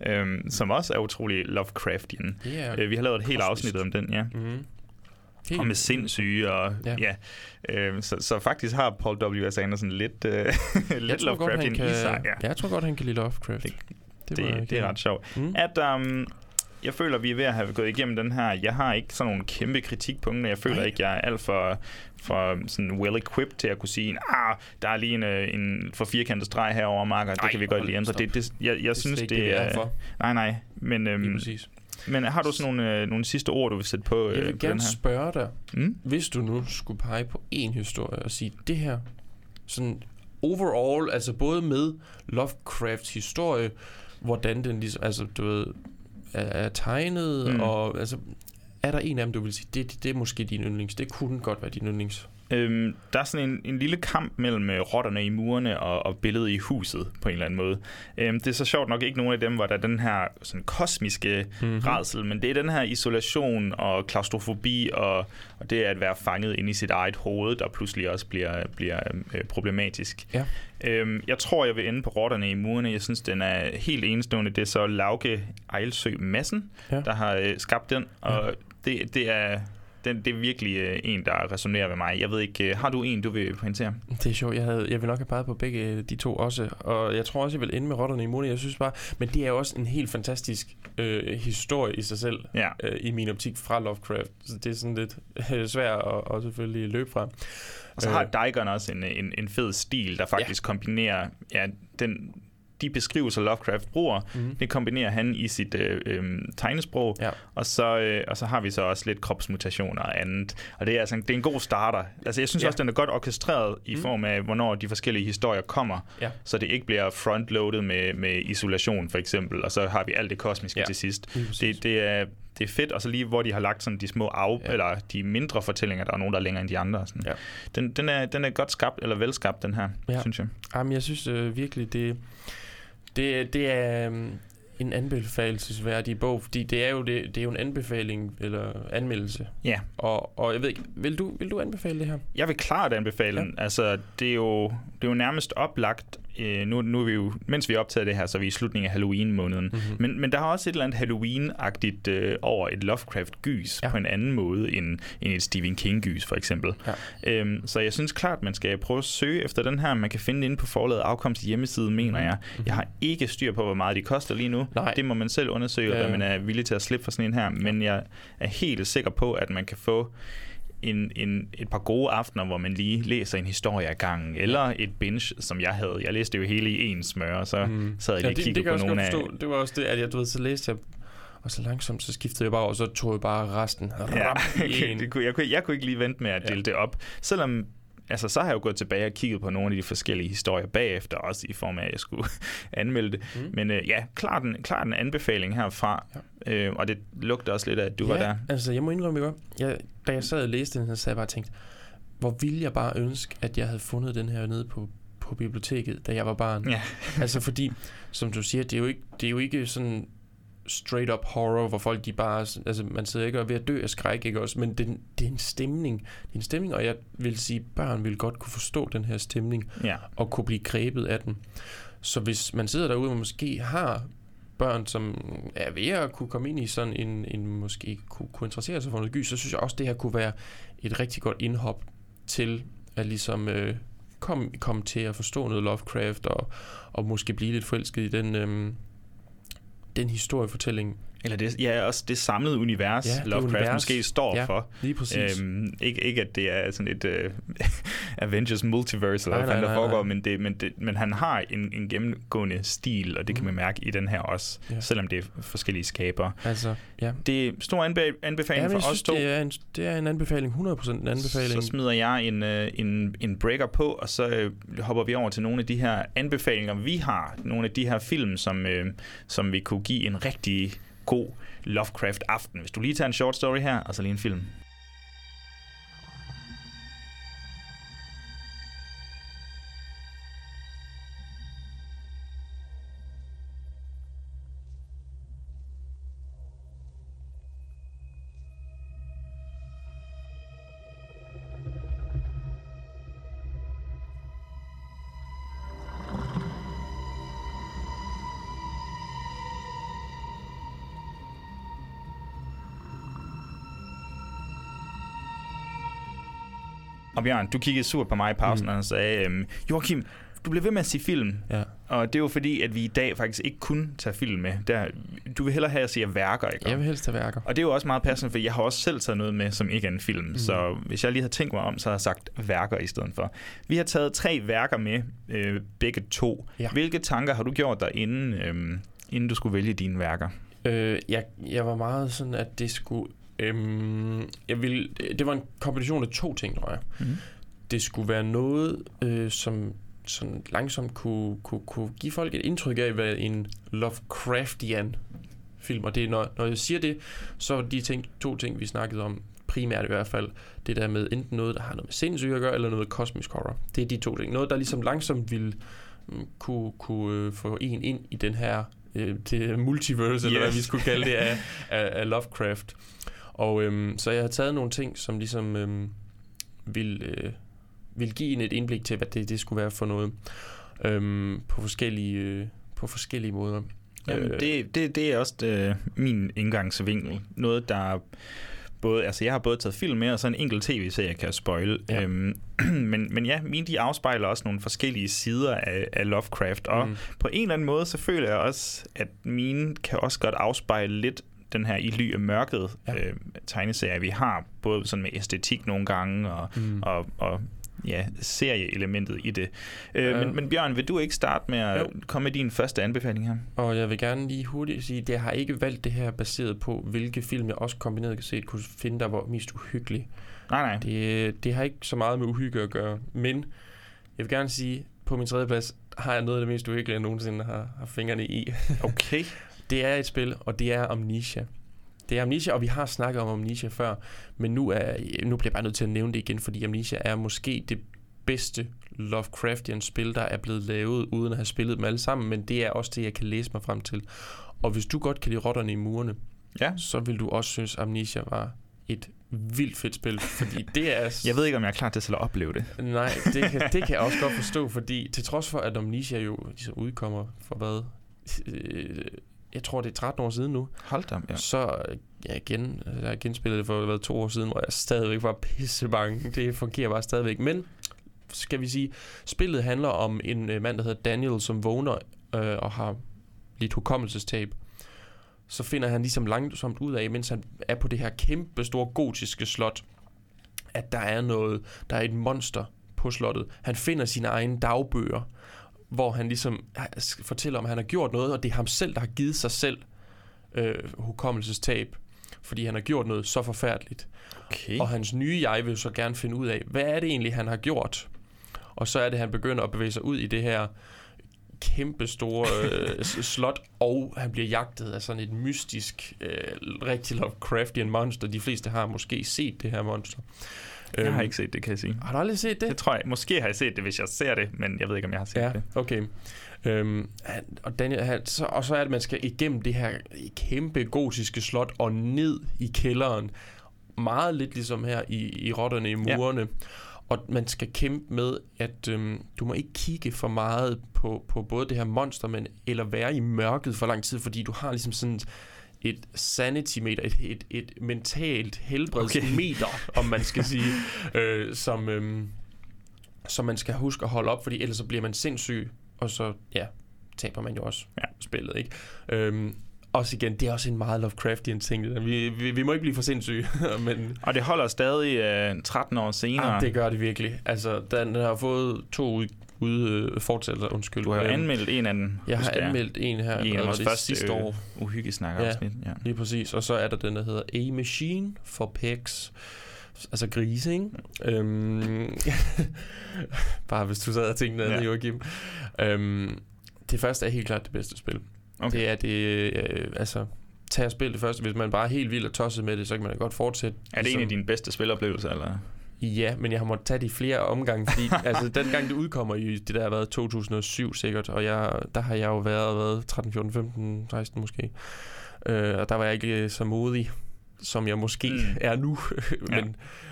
øhm, som også er utrolig Lovecraftian. Yeah. Øh, vi har lavet et helt afsnit om den, ja. Mm-hmm. Helt. Og med sindssyge, og ja. ja øh, så, så faktisk har Paul W.S. Anderson lidt, øh, [laughs] lidt Lovecraftian kan, i sig. Ja. jeg tror godt, han kan lide Lovecraft. Det, det, det, det er ret sjovt. Mm. At, um, jeg føler, vi er ved at have gået igennem den her. Jeg har ikke sådan nogle kæmpe kritikpunkter. Jeg føler Nej. ikke, jeg er alt for, for sådan well-equipped til at kunne sige, ah, der er lige en, øh, en for firkantet streg herover marker, det kan vi godt lige ændre. Det, det, jeg, jeg det synes, det, det er... For. Nej, nej. Men, øhm, men har du sådan nogle, øh, nogle sidste ord, du vil sætte på, øh, Jeg vil på gerne den her? spørge dig, mm? hvis du nu skulle pege på en historie og sige, det her, sådan overall, altså både med Lovecrafts historie, hvordan den ligesom, altså du ved, er, tegnet, mm. og altså, er der en af dem, du vil sige, det, det, det er måske din yndlings, det kunne godt være din yndlings? Øhm, der er sådan en, en lille kamp mellem øh, rotterne i murene og, og billedet i huset på en eller anden måde. Øhm, det er så sjovt nok ikke nogen af dem, hvor der er den her sådan kosmiske mm-hmm. redsel, men det er den her isolation og klaustrofobi og, og det at være fanget ind i sit eget hoved, der pludselig også bliver, bliver øh, problematisk. Ja. Øhm, jeg tror, jeg vil ende på rotterne i murene. Jeg synes, den er helt enestående. Det er så Lauke Ejlsø Madsen, ja. der har øh, skabt den, og ja. det, det er den, det er virkelig øh, en, der resonerer med mig. Jeg ved ikke, øh, har du en, du vil pointere? Det er sjovt. Jeg, havde, jeg vil nok have peget på begge øh, de to også. Og jeg tror også, jeg vil ende med rotterne i munden. Jeg synes bare, men det er jo også en helt fantastisk øh, historie i sig selv, ja. øh, i min optik fra Lovecraft. Så det er sådan lidt øh, svært at og selvfølgelig løbe fra. Og så har øh, også en, en, en fed stil, der faktisk ja. kombinerer ja, den de beskrivelser, Lovecraft bruger, mm. det kombinerer han i sit øh, øh, tegnesprog, ja. og, så, øh, og så har vi så også lidt kropsmutationer og andet. Og det er, altså, det er en god starter. Altså, jeg synes ja. også, den er godt orkestreret i mm. form af, hvornår de forskellige historier kommer, ja. så det ikke bliver frontloadet med, med isolation, for eksempel, og så har vi alt det kosmiske ja. til sidst. Det, det er det er fedt, og så lige hvor de har lagt sådan de små af, ja. eller de mindre fortællinger, der er nogen, der er længere end de andre. Sådan. Ja. Den, den, er, den er godt skabt, eller velskabt, den her, ja. synes jeg. Jamen, jeg synes øh, virkelig, det, det, det er um, en anbefalesværdig bog, fordi det er jo, det, det er jo en anbefaling eller anmeldelse. Ja. Og, og jeg ved ikke, vil du, vil du anbefale det her? Jeg vil klart anbefale den. Altså, det er, jo, det er jo nærmest oplagt øh, nu, nu er vi jo, mens vi optager det her, så er vi i slutningen af Halloween-måneden. Mm-hmm. Men, men der har også et eller andet Halloween-agtigt øh, over et Lovecraft-gys ja. på en anden måde end, end et Stephen King-gys, for eksempel. Ja. Øhm, så jeg synes klart, man skal prøve at søge efter den her. Man kan finde det inde på forladet afkomst hjemmeside, mener mm-hmm. jeg. Jeg har ikke styr på, hvor meget de koster lige nu. Nej. Det må man selv undersøge, ja. hvad man er villig til at slippe for sådan en her. Men jeg er helt sikker på, at man kan få en, en, et par gode aftener, hvor man lige læser en historie af gangen, eller et binge, som jeg havde. Jeg læste det jo hele i en smør, og så mm. sad jeg lige ja, og det, kiggede det kan på nogle af... Det var også det, at jeg, du ved, så læste jeg, og så langsomt, så skiftede jeg bare, og så tog jeg bare resten. Ja, [laughs] en. det kunne, jeg, kunne, jeg kunne ikke lige vente med at dele ja. det op. Selvom, altså så har jeg jo gået tilbage og kigget på nogle af de forskellige historier bagefter, også i form af, at jeg skulle [laughs] anmelde det. Mm. Men øh, ja, klart en, klart en anbefaling herfra, ja. øh, og det lugter også lidt af, at du ja, var der. altså jeg må indrømme, ikke? Jeg, da jeg sad og læste den, så sad jeg bare og tænkte, hvor ville jeg bare ønske, at jeg havde fundet den her nede på, på biblioteket, da jeg var barn. Ja. altså fordi, som du siger, det er jo ikke, det er jo ikke sådan straight up horror, hvor folk de bare, altså man sidder ikke og er ved at dø af skræk, ikke også, men det, det er en stemning, det er en stemning, og jeg vil sige, børn vil godt kunne forstå den her stemning, Ja. og kunne blive grebet af den. Så hvis man sidder derude og måske har børn, som er ved at kunne komme ind i sådan en, en måske kunne, kunne interessere sig for noget gys, så synes jeg også, det her kunne være et rigtig godt indhop til at ligesom øh, komme kom til at forstå noget Lovecraft, og, og måske blive lidt forelsket i den, øh, den historiefortælling. Eller det, ja, også det samlede univers, Ja, Lovecraft univers. måske står Ja, for. lige præcis. Øhm, ikke, ikke at det er sådan et uh, [laughs] Avengers multiverse, eller hvad der nej, foregår, nej. men, det, men, det, men han har en, en gennemgående stil, og det kan man mærke i den her også, Mm. Ja. selvom det er forskellige skaber. Altså, ja. Det er stor anbe- anbefaling Ja, for jeg os synes, to. det er, en, det er en anbefaling, 100% en anbefaling. Så smider jeg en, øh, en, en breaker på, og så øh, hopper vi over til nogle af de her anbefalinger, vi har. Nogle af de her film, som, øh, som vi kunne give en rigtig god Lovecraft-aften. Hvis du lige tager en short story her, og så lige en film. Og Bjørn, du kiggede surt på mig i pausen mm. og sagde, øhm, Joachim, du bliver ved med at sige film. Ja. Og det er jo fordi, at vi i dag faktisk ikke kun tager film med. Der, du vil hellere have, at jeg siger værker, ikke? Jeg vil helst have værker. Og det er jo også meget passende, for jeg har også selv taget noget med, som ikke er en film. Mm. Så hvis jeg lige har tænkt mig om, så har jeg sagt værker i stedet for. Vi har taget tre værker med, øh, begge to. Ja. Hvilke tanker har du gjort dig, inden, øh, inden du skulle vælge dine værker? Øh, jeg, jeg var meget sådan, at det skulle... Øhm, jeg ville, det var en kombination af to ting, tror jeg. Mhm. Det skulle være noget, øh, som sådan langsomt kunne, kunne, kunne give folk et indtryk af, hvad en Lovecraftian film, og det er, når, når jeg siger det, så er de ting, to ting, vi snakkede om, primært i hvert fald, det der med enten noget, der har noget med sindssyge at gøre, eller noget kosmisk horror. Det er de to ting. Noget, der ligesom langsomt ville mm, kunne, kunne øh, få en ind i den her øh, det multiverse, eller hvad Yes. vi skulle kalde det, af, af, af Lovecraft. Og øhm, så jeg har taget nogle ting, som ligesom øhm, vil, øh, vil give en et indblik til, hvad det, det skulle være for noget, øhm, på, forskellige, øh, på forskellige måder. Jamen, Øh, det, det, det er også øh, min indgangsvinkel. Noget, der både, altså jeg har både taget film med, og så en enkelt tv-serie kan jeg spoil. Ja. Øhm, [clears throat] men, men ja, mine de afspejler også nogle forskellige sider af, af Lovecraft, og mm. på en eller anden måde, så føler jeg også, at mine kan også godt afspejle lidt den her i ly af mørket Ja. øh, tegneserie, vi har, både sådan med æstetik nogle gange, og, Mm. og, og ja, serieelementet i det. Øh, Ja. men, men Bjørn, vil du ikke starte med at Jo. komme med din første anbefaling her? Og jeg vil gerne lige hurtigt sige, at jeg har ikke valgt det her baseret på, hvilke film jeg også kombineret kan se, kunne finde, der var mest uhyggelig. Nej, nej. Det, det har ikke så meget med uhygge at gøre, men jeg vil gerne sige, på min tredje plads har jeg noget af det mest uhyggelige, jeg nogensinde har, har fingrene i. Okay. [laughs] Det er et spil, og det er Amnesia. Det er Amnesia, og vi har snakket om Amnesia før, men nu, er, nu bliver jeg bare nødt til at nævne det igen, fordi Amnesia er måske det bedste Lovecraftian spil, der er blevet lavet, uden at have spillet dem alle sammen, men det er også det, jeg kan læse mig frem til. Og hvis du godt kan lide rotterne i murene, Ja. så vil du også synes, Amnesia var et vildt fedt spil, fordi det er... [laughs] Jeg ved ikke, om jeg er klar til selv at opleve det. Nej, det kan, det kan jeg også godt forstå, fordi til trods for, at Amnesia jo ligesom udkommer for hvad? Jeg tror, det er 13 år siden nu. Hold da, ja. Så ja, igen, jeg har genspillet det for hvad, to år siden, hvor jeg stadigvæk var pisse bange. Det fungerer bare stadigvæk. Men, skal vi sige, spillet handler om en øh, mand, der hedder Daniel, som vågner øh, og har lidt hukommelsestab. Så finder han ligesom langsomt ud af, mens han er på det her kæmpe store gotiske slot, at der er noget, der er et monster på slottet. Han finder sine egne dagbøger, hvor han ligesom fortæller om, at han har gjort noget, og det er ham selv, der har givet sig selv øh, hukommelsestab, fordi han har gjort noget så forfærdeligt. Okay. Og hans nye jeg vil så gerne finde ud af, hvad er det egentlig, han har gjort? Og så er det, han begynder at bevæge sig ud i det her kæmpe store [laughs] øh, slot, og han bliver jagtet af sådan et mystisk, øh, rigtig Lovecraftian monster. De fleste har måske set det her monster. Jeg har Øhm, ikke set det, kan jeg sige. Har du aldrig set det? Det tror jeg. Måske har jeg set det, hvis jeg ser det, men jeg ved ikke, om jeg har set Ja, det. okay. Øhm, og, Daniel, han, så, og så er det, at man skal igennem det her kæmpe gotiske slot og ned i kælderen. Meget lidt ligesom her i, i rotterne i murene. Ja. Og man skal kæmpe med, at øhm, du må ikke kigge for meget på, på både det her monster, men eller være i mørket for lang tid, fordi du har ligesom sådan et sanity meter, et, et, et mentalt helbredsmeter, okay. om man skal sige, [laughs] øh, som, øhm, som man skal huske at holde op, fordi ellers så bliver man sindssyg, og så, ja, taber man jo også ja. spillet, ikke? Øhm, også igen, det er også en meget Lovecraftian ting. Vi, vi, vi må ikke blive for sindssyge, [laughs] men... Og det holder stadig øh, 13 år senere. Ah, det gør det virkelig. Altså, den har fået to ud, ud øh, fortsættelser, undskyld. Du har jo anmeldt en af dem. Jeg har anmeldt en her, I en af vores første sidste øh, år. uhyggesnakker Ja. Ja. lige præcis. Og så er der den, der hedder A Machine for Pegs. Altså grise, ikke? Øhm, [laughs] bare hvis du sad og tænkte noget Ja. Joachim. Øhm, det første er helt klart det bedste spil. Okay. Det er det, øh, altså, tag og spil det første. Hvis man bare er helt vild og tosset med det, så kan man da godt fortsætte. Er det en af dine bedste spiloplevelser, eller? Ja, men jeg har måttet tage det i flere omgange, fordi [laughs] altså, den gang det udkommer i det der har været 2007 sikkert, og jeg, der har jeg jo været, været 13, 14, 15, 16 måske. Øh, og der var jeg ikke øh, så modig, som jeg måske Mm. er nu. [laughs] men Ja.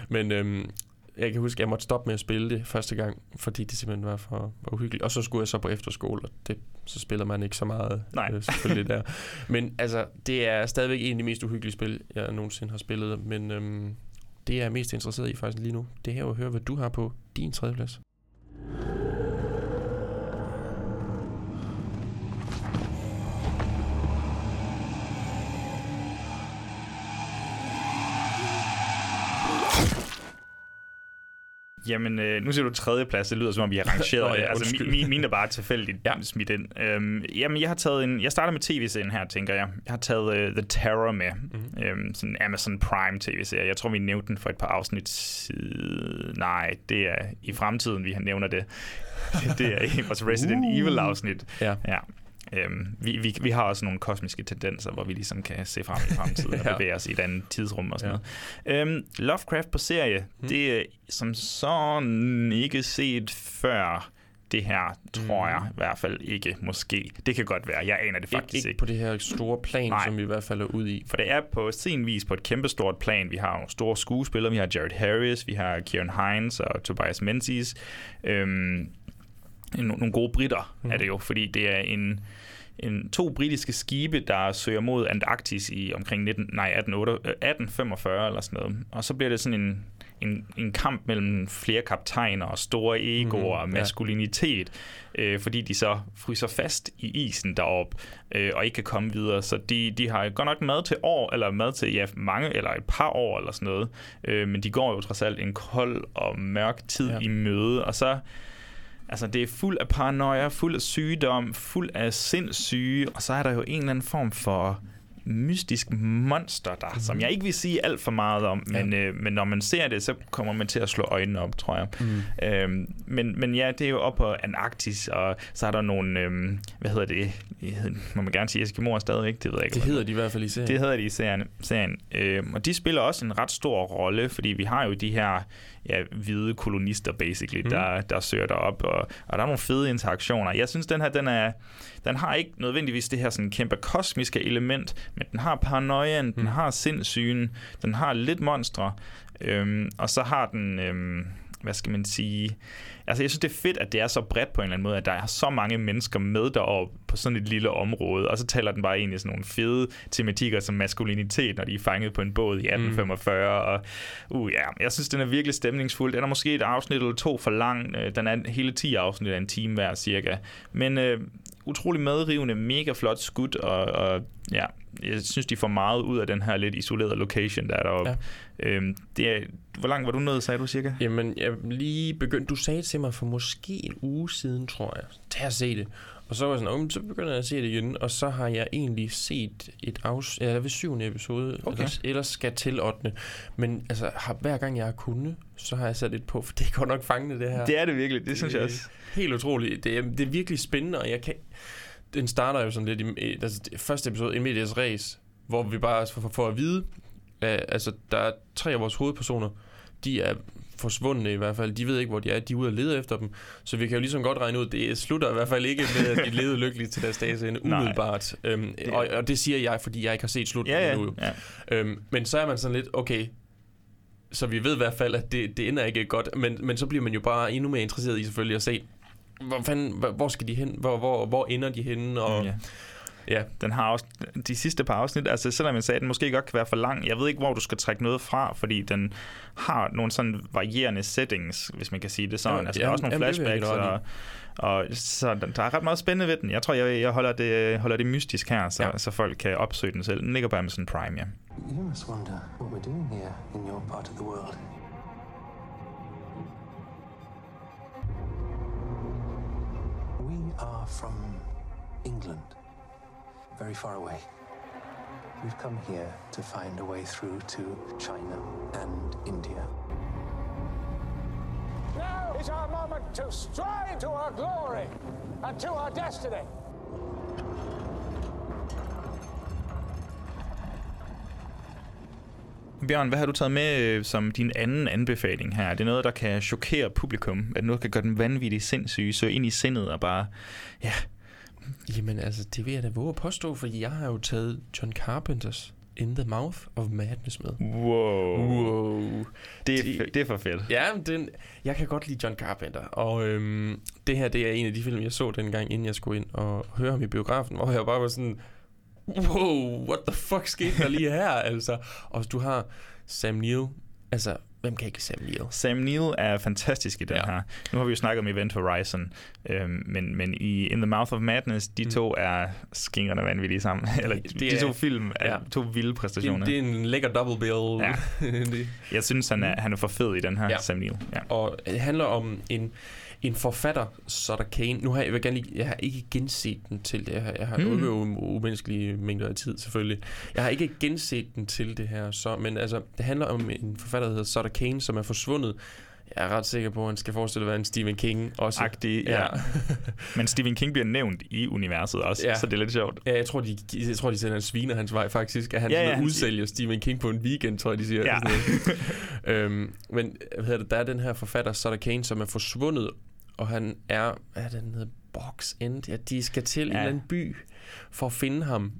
men øhm, jeg kan huske, at jeg måtte stoppe med at spille det første gang, fordi det simpelthen var for, for uhyggeligt. Og så skulle jeg så på efterskole, og det, så spiller man ikke så meget Nej. Øh, selvfølgelig der. [laughs] Men altså, det er stadigvæk en af de mest uhyggelige spil, jeg nogensinde har spillet. Men øhm, det jeg er mest interesseret i faktisk lige nu, det er jo at høre, hvad du har på din tredje Jamen, øh, nu siger du tredje plads. Det lyder som om, vi har rangeret [laughs] Nå ja. Altså, mi, mi, mine er bare tilfældigt ja. Ja. smidt ind. Øhm, jamen, jeg har taget en... Jeg starter med tv-serien her, tænker jeg. Jeg har taget uh, The Terror med. Mm-hmm. Øhm, sådan en Amazon Prime tv-serie. Jeg tror, vi nævnte den for et par afsnit siden. Nej, det er i fremtiden, vi har nævner det. [laughs] det er i vores Resident uh. Evil-afsnit. Ja. Ja. Øhm, vi, vi, vi har også nogle kosmiske tendenser, hvor vi ligesom kan se frem i fremtiden [laughs] og Ja. bevæge os i et andet tidsrum og sådan Ja. noget. Øhm, Lovecraft på serie, mm. det er som sådan ikke set før det her, tror jeg i hvert fald ikke, måske. Det kan godt være, jeg aner det faktisk Ikke, ikke. ikke på det her store plan, Nej. som vi i hvert fald er ude i. For det er på sin vis på et kæmpestort plan. Vi har nogle store skuespillere. Vi har Jared Harris, vi har Kieran Hines og Tobias Menzies. Øhm, nogle gode britter mm. er det jo, fordi det er en, en to britiske skibe, der søger mod Antarktis i omkring 19, nej, 1848, øh, 1845 eller sådan noget. Og så bliver det sådan en, en, en kamp mellem flere kaptajner og store egoer Mhm, og ja. maskulinitet, øh, fordi de så fryser fast i isen deroppe øh, og ikke kan komme videre. Så de, de har godt nok mad til år, eller mad til ja, mange, eller et par år eller sådan noget. Øh, men de går jo trods alt en kold og mørk tid Ja. ja. i møde, og så Altså, det er fuld af paranoia, fuld af sygdom, fuld af sindssyge, og så er der jo en eller anden form for mystisk monster der, mm. som jeg ikke vil sige alt for meget om, men, øh, men når man ser det, så kommer man til at slå øjnene op, tror jeg. Mm. Øhm, men, men ja, det er jo op på Antarktis, og så er der nogle, øhm, hvad hedder det, må man gerne sige Eskimoer stadigvæk, det ved jeg ikke. Det hedder de i hvert fald i serien. det hedder de i serien. serien. Øhm, og de spiller også en ret stor rolle, fordi vi har jo de her ja, hvide kolonister, basically, mm. der, der søger derop, og, og der er nogle fede interaktioner. Jeg synes, den her, den, er, den har ikke nødvendigvis det her sådan kæmpe kosmiske element, men den har paranoiaen, mm. den har sindssygen, den har lidt monstre, øhm, og så har den... Øhm, hvad skal man sige? Altså, jeg synes, det er fedt, at det er så bredt på en eller anden måde, at der er så mange mennesker med deroppe på sådan et lille område, og så taler den bare i sådan nogle fede tematikker som maskulinitet, når de er fanget på en båd i 1845, mm. og uh, ja, jeg synes, den er virkelig stemningsfuld. Den er måske et afsnit eller to for lang. Øh, Den er hele 10 afsnit af en time hver cirka. Men øh, utrolig medrivende, mega flot skud, og, og ja, jeg synes, de får meget ud af den her lidt isolerede location, der er deroppe. Ja. Øhm, det er, hvor langt var du nået, sagde du cirka? Jamen, jeg lige begyndt... Du sagde til mig for måske en uge siden, tror jeg. Tag at se det. Og så var jeg sådan, oh, så begynder jeg at se det igen. Og så har jeg egentlig set et afs... Ja, ved syvende episode. Okay. Ellers, ellers skal til 8. Men altså, har, hver gang jeg har kunnet, så har jeg sat lidt på, for det er godt nok fangende, det her. Det er det virkelig, det, det synes jeg også. Helt utroligt. Det er, det er virkelig spændende, og jeg kan... Den starter jo sådan lidt i... Altså, det første episode, en medias race, hvor vi bare får, får at vide, at, altså, der er tre af vores hovedpersoner, de er forsvundne i hvert fald. De ved ikke, hvor de er. De er ude og lede efter dem. Så vi kan jo ligesom godt regne ud, det slutter i hvert fald ikke med, at de levede [laughs] lykkeligt til deres dages ende, umiddelbart. Øhm, Det- og, og det siger jeg, fordi jeg ikke har set slutningen Ja, ja. endnu. ja. Øhm, men så er man sådan lidt, okay, så vi ved i hvert fald, at det, det ender ikke godt. Men, men så bliver man jo bare endnu mere interesseret i selvfølgelig at se, hvor, fanden, hvor, skal de hen? Hvor, hvor, hvor ender de henne? Og, ja. Ja. Den har også de sidste par afsnit, altså selvom jeg sagde, at den måske godt kan være for lang, jeg ved ikke, hvor du skal trække noget fra, fordi den har nogle sådan varierende settings, hvis man kan sige det sådan. Ja, altså, der er også nogle jamen, flashbacks, og, og så der- er ret meget spændende ved den. Jeg tror, jeg, jeg holder, det, holder det mystisk her, så, ja. så folk kan opsøge den selv. Den ligger på Amazon Prime, ja. You must wonder what we're doing here in your part of the world. We are from England, very far away. We've come here to find a way through to China and India. Now is our moment to strive to our glory and to our destiny. Bjørn, hvad har du taget med øh, som din anden anbefaling her? Er det noget, der kan chokere publikum? Er det noget, der kan gøre den vanvittigt sindssyge, så ind i sindet og bare... Ja, Jamen altså, det vil jeg da våge at påstå, fordi jeg har jo taget John Carpenters In the Mouth of Madness med. wow. Wow. Det, er, Det- det er for fedt. Ja, men den, jeg kan godt lide John Carpenter, og øhm, det her det er en af de film, jeg så dengang, inden jeg skulle ind og høre ham i biografen, hvor jeg bare var sådan, wow, what the fuck skete der lige her, [laughs] altså. Og du har Sam Neill, altså, hvem kan ikke Sam Neill? Sam Neill er fantastisk i den Ja. her. Nu har vi jo snakket om Event Horizon, øhm, men, men i In the Mouth of Madness, de Mm. to er skingrende vanvittige sammen. [laughs] Eller Det de er- to film er ja. to vilde Det, præstationer. det er en lækker double bill. Ja. [laughs] Det- Jeg synes, han er, han er for fed i den her, Ja. ja. Sam Neill. Ja. Og det handler om en, en forfatter, Sutter Kane. Nu har jeg, jeg, gerne lige, jeg har ikke genset den til det her. Jeg har Mm. jo umenneskelige mængder af tid, selvfølgelig. Jeg har ikke genset den til det her, så, men altså, det handler om en forfatter, der hedder Sutter Kane, som er forsvundet. Jeg er ret sikker på, at han skal forestille at være en Stephen King også. Agtig, ja. [laughs] Men Stephen King bliver nævnt i universet også, Ja. ja. så det er lidt sjovt. Ja, jeg tror, de, jeg tror, de sender en sviner hans vej, faktisk. At han Ja, ja, ja, ja, han udsælger Stephen King på en weekend, tror jeg, de siger. Ja. Sådan øhm, men hvad det, der er den her forfatter, Sutter Kane, som er forsvundet, og han er, hvad er det, den hedder, Box End? Ja, de skal til ja. en Ja. eller anden by for at finde ham.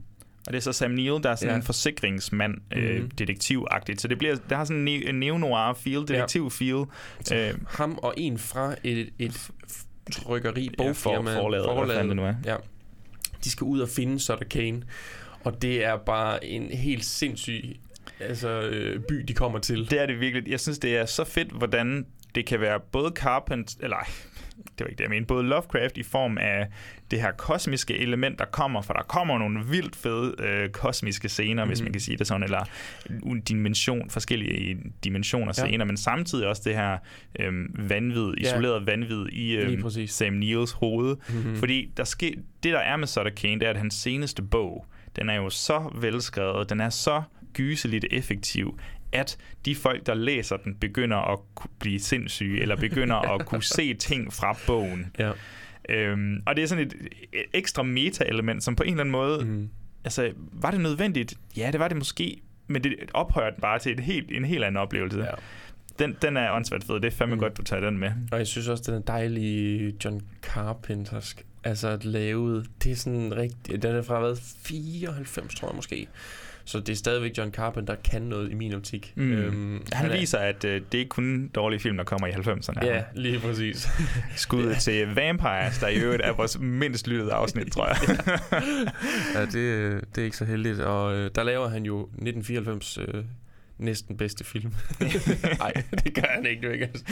Og det er så Sam Neill, der er sådan Ja. ja. en forsikringsmand, øh, Mhm. detektivagtigt. Så det bliver, der har sådan en, ne- en neo-noir feel, detektiv feel. Øh, Ham og en fra et, et trykkeri, Ja, bogfirma, for- forlaget, det nu er. Ja. De skal ud og finde Sutter Kane, og det er bare en helt sindssyg altså, øh, by, de kommer til. Det er det virkelig. Jeg synes, det er så fedt, hvordan det kan være både Carpent, eller det var ikke det, jeg mente, både Lovecraft i form af det her kosmiske element, der kommer, for der kommer nogle vildt fede øh, kosmiske scener, mm-hmm. hvis Mhm. man kan sige det sådan, eller en dimension, forskellige dimensioner Ja. scener, men samtidig også det her øh, vanvid, Ja. isoleret vanvid i øh. Sam Neills hoved. Mhm. Fordi der ske, det, der er med Sutter Kane, det er, at hans seneste bog, den er jo så velskrevet, den er så gyseligt effektiv, at de folk, der læser den, begynder at blive sindssyge, eller begynder at kunne [laughs] se ting fra bogen. Ja. Øhm, og det er sådan et, et ekstra meta-element, som på en eller anden måde... Mm. Altså, var det nødvendigt? Ja, det var det måske, men det ophøjer den bare til et helt, en helt anden oplevelse. Ja. Den, den er åndssvagt fed. Det er fandme mm. godt, du tager den med. Og jeg synes også, den er dejlig John Carpentersk. Altså lavet. Det er sådan rigtig... Den er fra hvad? 94, tror jeg måske. Så det er stadigvæk John Carpenter, der kan noget i min optik. Mm. Øhm, Han er- viser, at øh, det er ikke kun dårlige film, der kommer i 90'erne. Ja, lige præcis. [laughs] Skud til Vampires, der i øvrigt er vores mindst lyttede afsnit, tror jeg. [laughs] ja, det, det er ikke så heldigt. Og øh, der laver han jo 1994 øh, næsten bedste film. [laughs] Nej, det gør han ikke, er ikke. Altså.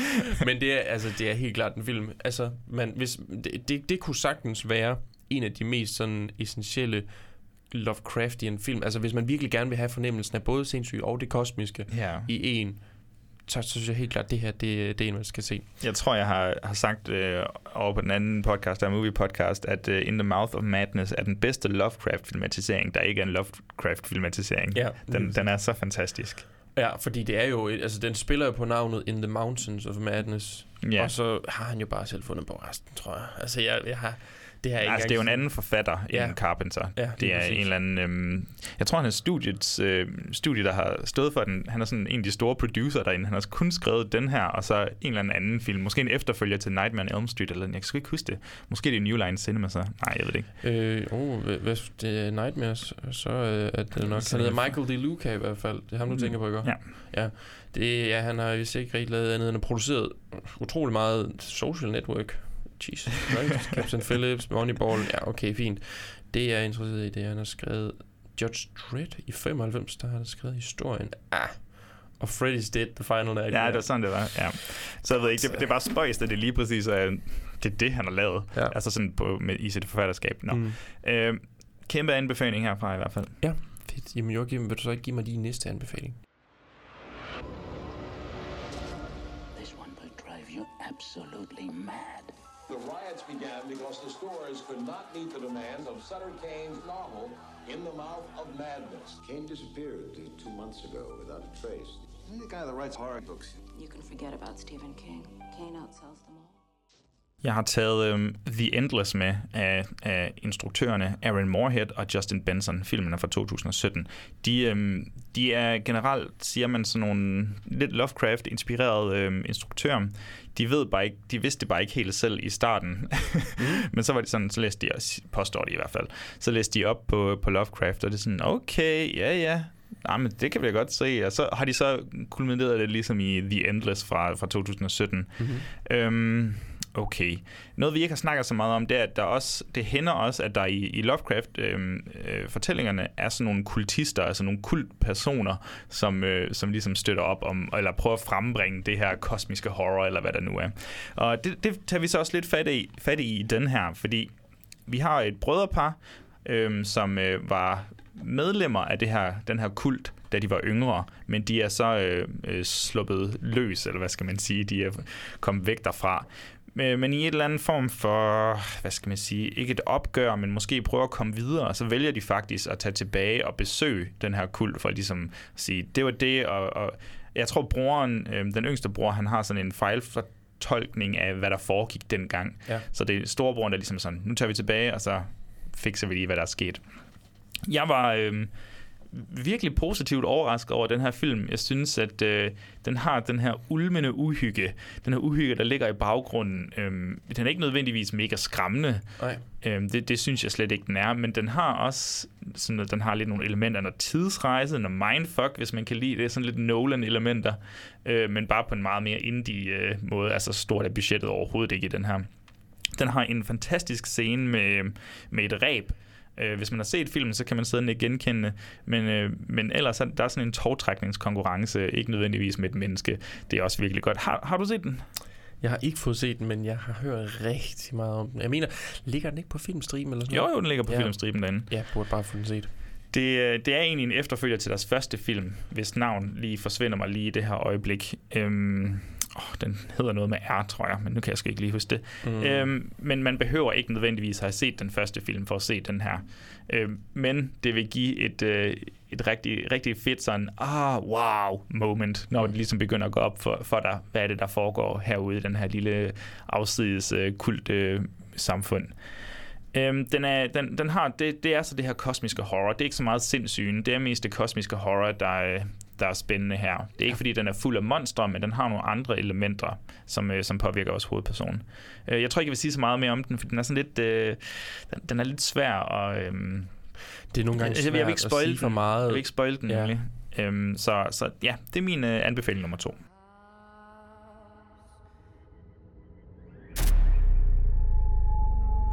Men det er, altså, det er helt klart en film. Altså, man, hvis, det, det, det kunne sagtens være en af de mest sådan essentielle Lovecraftian film. Altså hvis man virkelig gerne vil have fornemmelsen af både sindssyg og det kosmiske Ja. i en, så, så synes jeg helt klart, at det her det, det er en, man skal se. Jeg tror, jeg har, har sagt øh, over på den anden podcast, der er Movie Podcast, at øh, In the Mouth of Madness er den bedste Lovecraft-filmatisering, der ikke er en Lovecraft-filmatisering. Ja, den, den er så fantastisk. Ja, fordi det er jo, altså den spiller jo på navnet In the Mountains of Madness. Ja. Og så har han jo bare selv fundet på resten, tror jeg. Altså jeg, jeg har, det har jeg ikke Altså, det er jo en anden forfatter Ja. end Carpenter. Ja, det er præcis. en eller anden... Øhm, jeg tror, han er studiets, øh, studie, der har stået for den. Han er sådan en af de store producer derinde. Han har kun skrevet den her, og så en eller anden anden film. Måske en efterfølger til Nightmare on Elm Street, eller jeg kan ikke huske det. Måske det er New Line Cinema, så. Nej, jeg ved det ikke. Øh, oh, hvis det er Nightmares, så øh, er det nok... Han er hedder Michael DeLuca i hvert fald. Det er ham, du Mm, tænker på, ikke? ja. ja. Det, ja, han har vist ikke rigtig lavet andet end produceret utrolig meget social network. Jesus Christ. Captain Phillips, Moneyball. Ja, okay, fint. Det jeg er interesseret i, det er, at han har skrevet Judge Dredd i 95. Der har han skrevet historien. Ah, og Freddy's Dead, The Final Night. Ja, det var sådan, det var. Ja. Så jeg ved ikke, det, det er bare spøjst, at det lige præcis er det, er det han har lavet. Ja. Altså sådan på, med, i sit forfatterskab. Nå. Mm. Øh, kæmpe anbefaling herfra i hvert fald. Ja, fedt. Jamen Joachim, vil du så ikke give mig din næste anbefaling? This one will drive you absolutely mad. The riots began because the stores could not meet the demands of Sutter Kane's novel, In the Mouth of Madness. Kane disappeared two months ago without a trace. He's the guy that writes horror books. You can forget about Stephen King. Kane outsells them all. Jeg har taget øhm, The Endless med af, af instruktørerne Aaron Moorhead og Justin Benson. Filmen er fra 2017. De, øhm, de er generelt, siger man, sådan nogle lidt Lovecraft-inspirerede øhm, instruktører. De ved bare ikke, de vidste det bare ikke helt selv i starten. Mm. [laughs] Men så var det sådan, så læste de, påstår de i hvert fald, så læste de op på, på Lovecraft, og det er sådan, okay, ja, ja, Nej, men det kan vi da godt se. Og så har de så kulmineret det ligesom i The Endless fra, fra 2017. Mm-hmm. Øhm, okay. Noget, vi ikke har snakket så meget om, det er, at der også, det hænder også, at der i, i Lovecraft-fortællingerne øhm, øh, er sådan nogle kultister, altså nogle kultpersoner, som, øh, som ligesom støtter op om, eller prøver at frembringe det her kosmiske horror, eller hvad der nu er. Og det, det tager vi så også lidt fat i, fat i i den her, fordi vi har et brødrepar, øh, som øh, var medlemmer af det her, den her kult, da de var yngre, men de er så øh, øh, sluppet løs, eller hvad skal man sige, de er kommet væk derfra. Men men i et eller andet form for, hvad skal man sige, ikke et opgør, men måske prøve at komme videre, så vælger de faktisk at tage tilbage og besøge den her kult, for ligesom at sige, det var det, og, og jeg tror broren, øh, den yngste bror, han har sådan en fejlfortolkning af, hvad der foregik dengang. Ja. Så det er storebroren, der ligesom sådan, nu tager vi tilbage, og så fikser vi lige, hvad der er sket. Jeg var øh, virkelig positivt overrasket over den her film. Jeg synes, at øh, den har den her ulmende uhygge. Den her uhygge, der ligger i baggrunden. Øh, den er ikke nødvendigvis mega skræmmende. Nej. Øh, det, det synes jeg slet ikke, den er. Men den har også sådan, at den har lidt nogle elementer. Noget tidsrejse, noget mindfuck, hvis man kan lide det. Sådan lidt Nolan-elementer. Øh, men bare på en meget mere indie øh, måde. Altså stort er budgettet overhovedet ikke i den her. Den har en fantastisk scene med, med et ræb, Øh, hvis man har set filmen, så kan man sidde og genkende, men, øh, men ellers er der er sådan en togtrækningskonkurrence, ikke nødvendigvis med et menneske. Det er også virkelig godt. Har, har du set den? Jeg har ikke fået set den, men jeg har hørt rigtig meget om den. Jeg mener, ligger den ikke på filmstream eller sådan Jo, noget? jo, den ligger på Ja. ja. filmstriben derinde. Ja, burde bare få den set. Det, øh, det er egentlig en efterfølger til deres første film, hvis navn lige forsvinder mig lige i det her øjeblik. Øhm, åh, den hedder noget med R, tror jeg, men nu kan jeg sgu ikke lige huske det. Mm. Øhm, men man behøver ikke nødvendigvis have set den første film for at se den her. Øhm, men det vil give et, øh, et rigtig, rigtig fedt sådan, ah, wow moment, når det ligesom begynder at gå op for, for dig, hvad er det, der foregår herude i den her lille afsides øh, kult øh, samfund. Øhm, den, er, den, den har, det, det er så det her kosmiske horror. Det er ikke så meget sindssygen. Det er mest det kosmiske horror, der er, der er spændende her. Det er ikke fordi, den er fuld af monstre, men den har nogle andre elementer, som, øh, som påvirker vores hovedperson. Øh, jeg tror ikke, jeg vil sige så meget mere om den, for den er sådan lidt, øh, den, den er lidt svær at... Øh, det er nogle gange jeg, jeg, vil svært ikke at spoil sige for den. meget. Jeg vil ikke spoil den, Ja. ja. Øhm, så, så ja, det er min øh, anbefaling nummer to.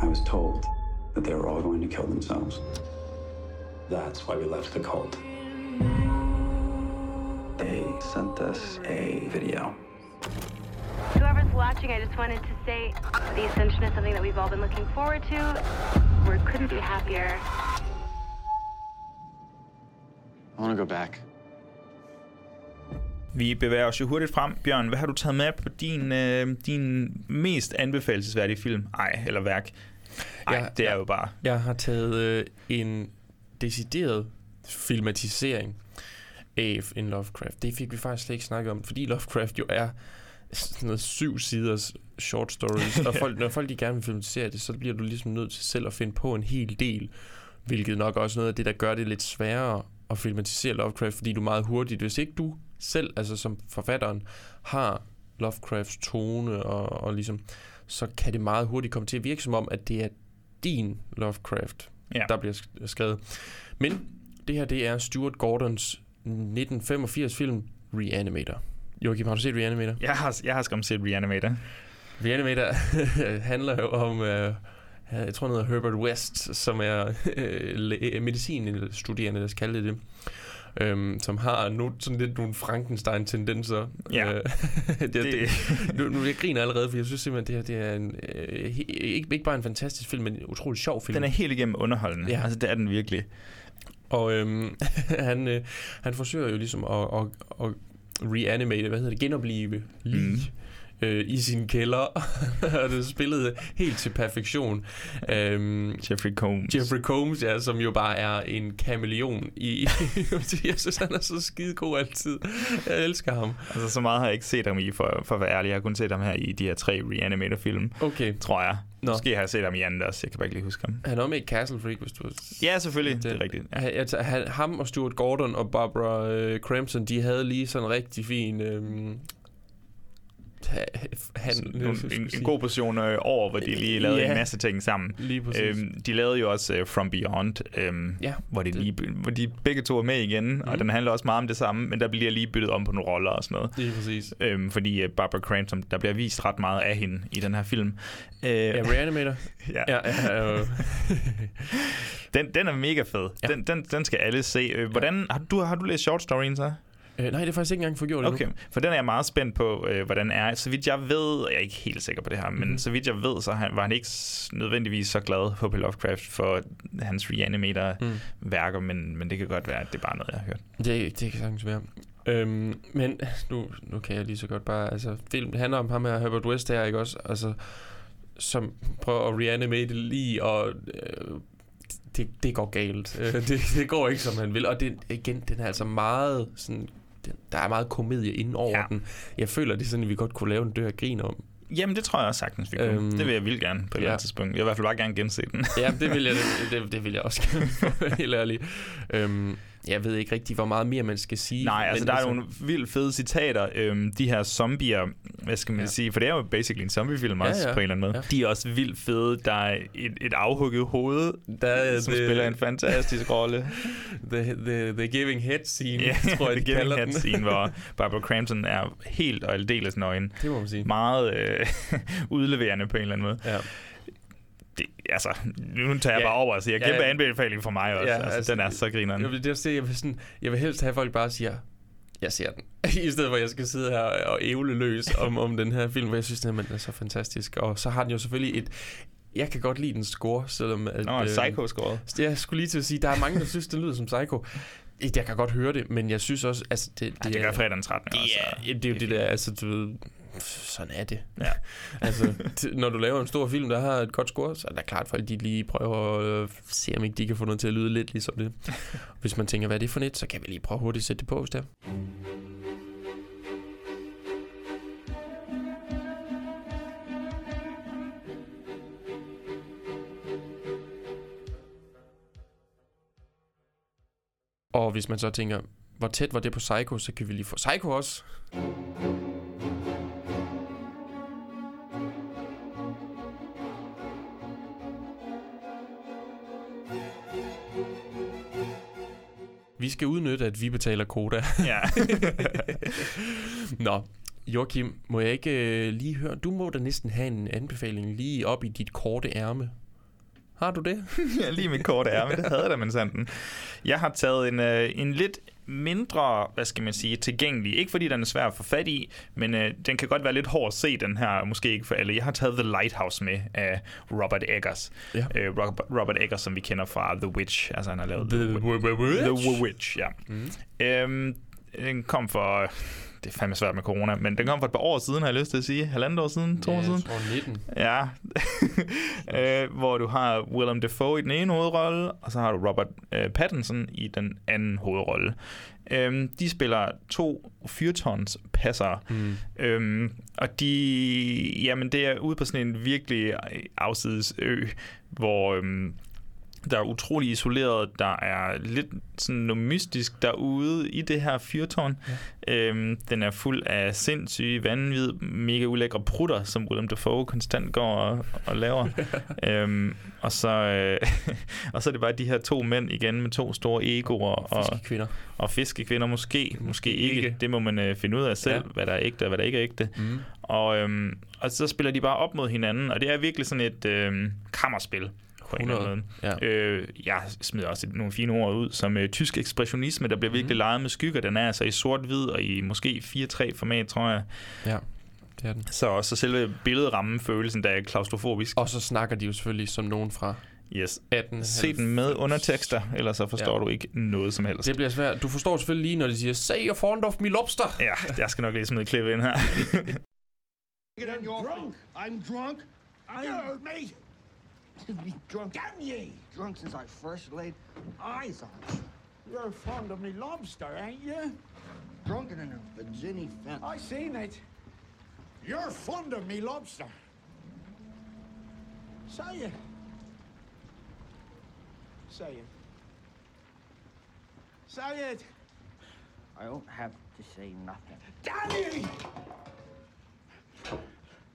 I was told that they were all going to kill themselves. That's why we left the cult. They sent us a video. Whoever's watching, I just wanted to say the Ascension is something that we've all been looking forward to. We couldn't be happier. want to go back. Vi bevæger os jo hurtigt frem. Bjørn, hvad har du taget med på din, øh, din mest anbefalesværdige film? Ej, eller værk? Ej, Ja, det er ja. jo bare... Jeg har taget øh, en decideret filmatisering af en Lovecraft. Det fik vi faktisk slet ikke snakket om, fordi Lovecraft jo er sådan noget syv siders short stories, [laughs] og folk, når folk de gerne vil filmatisere det, så bliver du ligesom nødt til selv at finde på en hel del, hvilket nok også noget af det, der gør det lidt sværere at filmatisere Lovecraft, fordi du meget hurtigt, hvis ikke du selv, altså som forfatteren, har Lovecrafts tone, og, og ligesom, så kan det meget hurtigt komme til at virke som om, at det er din Lovecraft, Ja. der bliver sk- skrevet. Men det her, det er Stuart Gordons 1985 film Reanimator. Joachim, har du set Reanimator? Jeg har, jeg har skam set Reanimator. Reanimator [laughs] handler jo om, uh, jeg tror han hedder Herbert West, som er uh, medicinstuderende, lad os kalde det. Øhm, som har no, sådan lidt nogle Frankenstein-tendenser. Ja. Øh, [laughs] det, det, Det- nu, nu, jeg griner allerede, for jeg synes simpelthen, det her det er en, øh, ikke, ikke bare en fantastisk film, men en utrolig sjov film. Den er helt igennem underholdende. Ja. Altså, det er den virkelig. Og øhm, [laughs] han, øh, han forsøger jo ligesom at, at, at reanimate, hvad hedder det, genopleve lige Mm. øh, i sin kælder. [laughs] og det spillet helt til perfektion. Øhm, Jeffrey Combs. Jeffrey Combs, ja, som jo bare er en kameleon i... [laughs] jeg synes, han er så skide god altid. Jeg elsker ham. Altså, så meget har jeg ikke set ham i, for, for at være ærlig. Jeg har kun set ham her i de her tre Reanimator-film, Okay. tror jeg. Nå. Måske har jeg set ham i anden også. Jeg kan bare ikke lige huske ham. Han er med i Castle Freak, hvis du... Ja, selvfølgelig. Det er rigtigt. Ja. Han, altså, han, ham og Stuart Gordon og Barbara øh, Crampton, de havde lige sådan en rigtig fin... Øh, han, Nogle, en, en god portion øh, over, hvor de lige lavede Ja. en masse ting sammen. Lige præcis. Øhm, de lavede jo også uh, From Beyond, øhm, Ja, hvor, de lige, hvor de begge to er med igen, mm. og den handler også meget om det samme, men der bliver lige byttet om på nogle roller og sådan noget. Lige præcis. Øhm, fordi uh, Barbara Crampton, der bliver vist ret meget af hende i den her film. Øh, Ja, Reanimator. [laughs] ja. Ja, ja, øh, [laughs] Den, den er mega fed. Ja. Den, den, den skal alle se. Øh, hvordan, har, du, har du læst short storyen så? Øh, nej, det er faktisk ikke engang fået gjort Okay, endnu. for den er jeg meget spændt på, øh, hvordan er. Så vidt jeg ved, jeg er ikke helt sikker på det her, men Mhm. så vidt jeg ved, så han, var han ikke nødvendigvis så glad på Lovecraft for hans Reanimator-værker, men, men det kan godt være, at det er bare noget, jeg har hørt. Det, det kan sagtens være. Øhm, men nu, nu kan jeg lige så godt bare... Altså, filmen handler om ham her, Herbert West her, ikke også? Altså, som prøver at reanimate lige, og øh, det, det går galt. Øh, det, det går ikke, som han vil. Og det, igen, den er altså meget sådan... Den, der er meget komedie inden over Ja. den. Jeg føler, det er sådan, at vi godt kunne lave en dør grin om. Jamen, det tror jeg også sagtens, vi kunne. Øhm, det vil jeg vildt gerne på et eller ja. andet tidspunkt. Jeg vil i hvert fald bare gerne gense den. Ja, det vil jeg, [laughs] det, det, det vil jeg også gerne, helt ærlig. Øhm, jeg ved ikke rigtig, hvor meget mere man skal sige. Nej, altså der er nogle vildt fede citater. Øhm, de her zombier, hvad skal man Ja. sige, for det er jo basically en zombiefilm også ja. på en eller anden måde. Ja. De er også vildt fede. Der er et, et afhugget hoved, Der er som det- spiller en fantastisk rolle. [laughs] The, the, the Giving Head scene, Ja, [laughs] tror jeg, [laughs] The de Giving Head den. scene, hvor Barbara Crampton er helt og aldeles nøgen. Det må man sige. Meget øh, udleverende på en eller anden måde. Ja. Det, altså, nu tager jeg Ja. bare over og siger, kæmpe ja. anbefaling for mig også. Ja, altså, altså, den er så grineren. Jeg vil, det er det, jeg vil, sådan, jeg vil helst have, at folk bare siger, jeg ser den. [laughs] I stedet for, at jeg skal sidde her og ævle løs [laughs] om, om den her film, hvor jeg synes, den er så fantastisk. Og så har den jo selvfølgelig et... Jeg kan godt lide den score, selvom... At, Nå, Psycho-scoret. Jeg skulle lige til at sige, der er mange, der synes, den lyder som Psycho. Jeg kan godt høre det, men jeg synes også... Altså, det, Ej, det gør fredag den 13. Ja, også, det er jo det der, altså, du ved, sådan er det. Ja. [laughs] altså, når du laver en stor film, der har et godt score, så er det klart, folk de lige prøver at øh, se, om ikke de kan få noget til at lyde lidt ligesom det. [laughs] Hvis man tænker, hvad er det for net, så kan vi lige prøve hurtigt at sætte det på, hvis det er. Og hvis man så tænker, hvor tæt var det på Psycho, så kan vi lige få Psycho også. Vi skal udnytte, at vi betaler koda. Ja. [laughs] Nå, Joachim, må jeg ikke øh, lige høre? Du må da næsten have en anbefaling lige op i dit korte ærme. Har du det? [laughs] ja, lige mit korte ærme. Det havde der, men sådan. Jeg har taget en, øh, en lidt mindre, hvad skal man sige, tilgængelig. Ikke fordi den er svær at få fat i, men øh, den kan godt være lidt hård at se, den her. Måske ikke for alle. Jeg har taget The Lighthouse med af Robert Eggers. Ja. Øh, Robert, Robert Eggers, som vi kender fra The Witch. Altså han har lavet The Witch? The Witch, ja. Mm. Øhm, den kom for det er fandme svært med corona, men den kom for et par år siden, har jeg lyst til at sige. Halvandet år siden, to Ja, år siden. tror 19. Ja. [laughs] øh, hvor du har Willem Dafoe i den ene hovedrolle, og så har du Robert øh, Pattinson i den anden hovedrolle. Øhm, de spiller to fyrtons passere. Mm. Øhm, og de, jamen det er ude på sådan en virkelig afsides ø, hvor øhm, der er utrolig isoleret. Der er lidt sådan noget mystisk derude i det her fyrtårn. Ja. Øhm, den er fuld af sindssyge, vanvid, mega ulækre prutter, som Willem Dafoe konstant går og, og laver. [laughs] øhm, og, så, øh, [laughs] og så er det bare de her to mænd igen med to store egoer. Og fiskekvinder. Og fiskekvinder måske, måske ikke. Ikke. Det må man øh, finde ud af selv, Ja. hvad der er ægte og hvad der ikke er ægte. Mm. Og, øhm, og så spiller de bare op mod hinanden, og det er virkelig sådan et øhm, kammerspil på en eller anden 100, måde. Øh, jeg smider også nogle fine ord ud, som øh, tysk ekspressionisme, der bliver virkelig leget med skygger. Den er altså i sort-hvid og i måske 4-3 format, tror jeg. Ja, det er den. Så også selve billedrammen følelsen, der er klaustrofobisk. Og så snakker de jo selvfølgelig som nogen fra Yes. 18. Se den med undertekster, ellers så forstår Ja. du ikke noget som helst. Det bliver svært. Du forstår selvfølgelig lige, når de siger, say you're fond of me lobster. Ja, jeg skal nok lige smide et klip ind her. I'm drunk. I'm drunk. I heard me. Be drunk. Damn ye! Drunk since I first laid eyes on you. You're fond of me lobster, ain't you? Drunken in a Virginia fence. I seen it. You're fond of me lobster. Say it. Say it. Say it. I don't have to say nothing. Damn ye!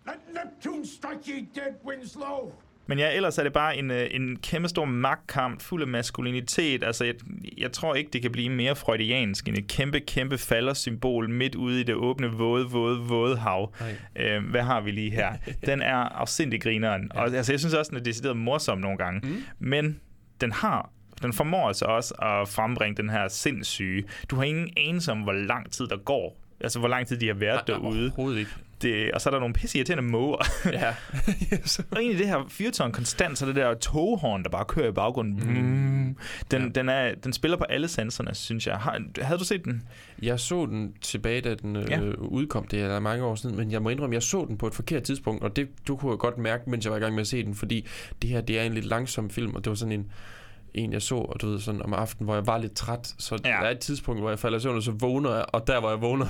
Let Neptune strike ye dead, Winslow! Men ja, ellers er det bare en, øh, en kæmpe stor magtkamp, fuld af maskulinitet. Altså, jeg, jeg tror ikke, det kan blive mere freudiansk end et kæmpe, kæmpe faldersymbol midt ude i det åbne, våde, våde, våde hav. Øh, hvad har vi lige her? [laughs] Den er afsindig grineren. Og altså, jeg synes også, den er decideret morsom nogle gange. Mm. Men den har den formår altså også at frembringe den her sindssyge. Du har ingen anelse om, hvor lang tid der går. Altså, hvor lang tid de har været Nej, derude. Overhovedet ikke. Det, og så er der nogle pisse irriterende måger. Ja. [laughs] og egentlig det her fyrtårn konstant, så det der toghorn, der bare kører i baggrunden. Mm. Den, ja. den, er, den spiller på alle sanserne, synes jeg. Har, havde du set den? Jeg så den tilbage, da den øh, Ja. udkom. Det er mange år siden, men jeg må indrømme, jeg så den på et forkert tidspunkt, og det du kunne jeg godt mærke, mens jeg var i gang med at se den, fordi det her, det er en lidt langsom film, og det var sådan en en, jeg så, og du ved, sådan om aftenen, hvor jeg var lidt træt, så ja. der er et tidspunkt, hvor jeg falder i søvn, og så vågner jeg, og der, hvor jeg vågner,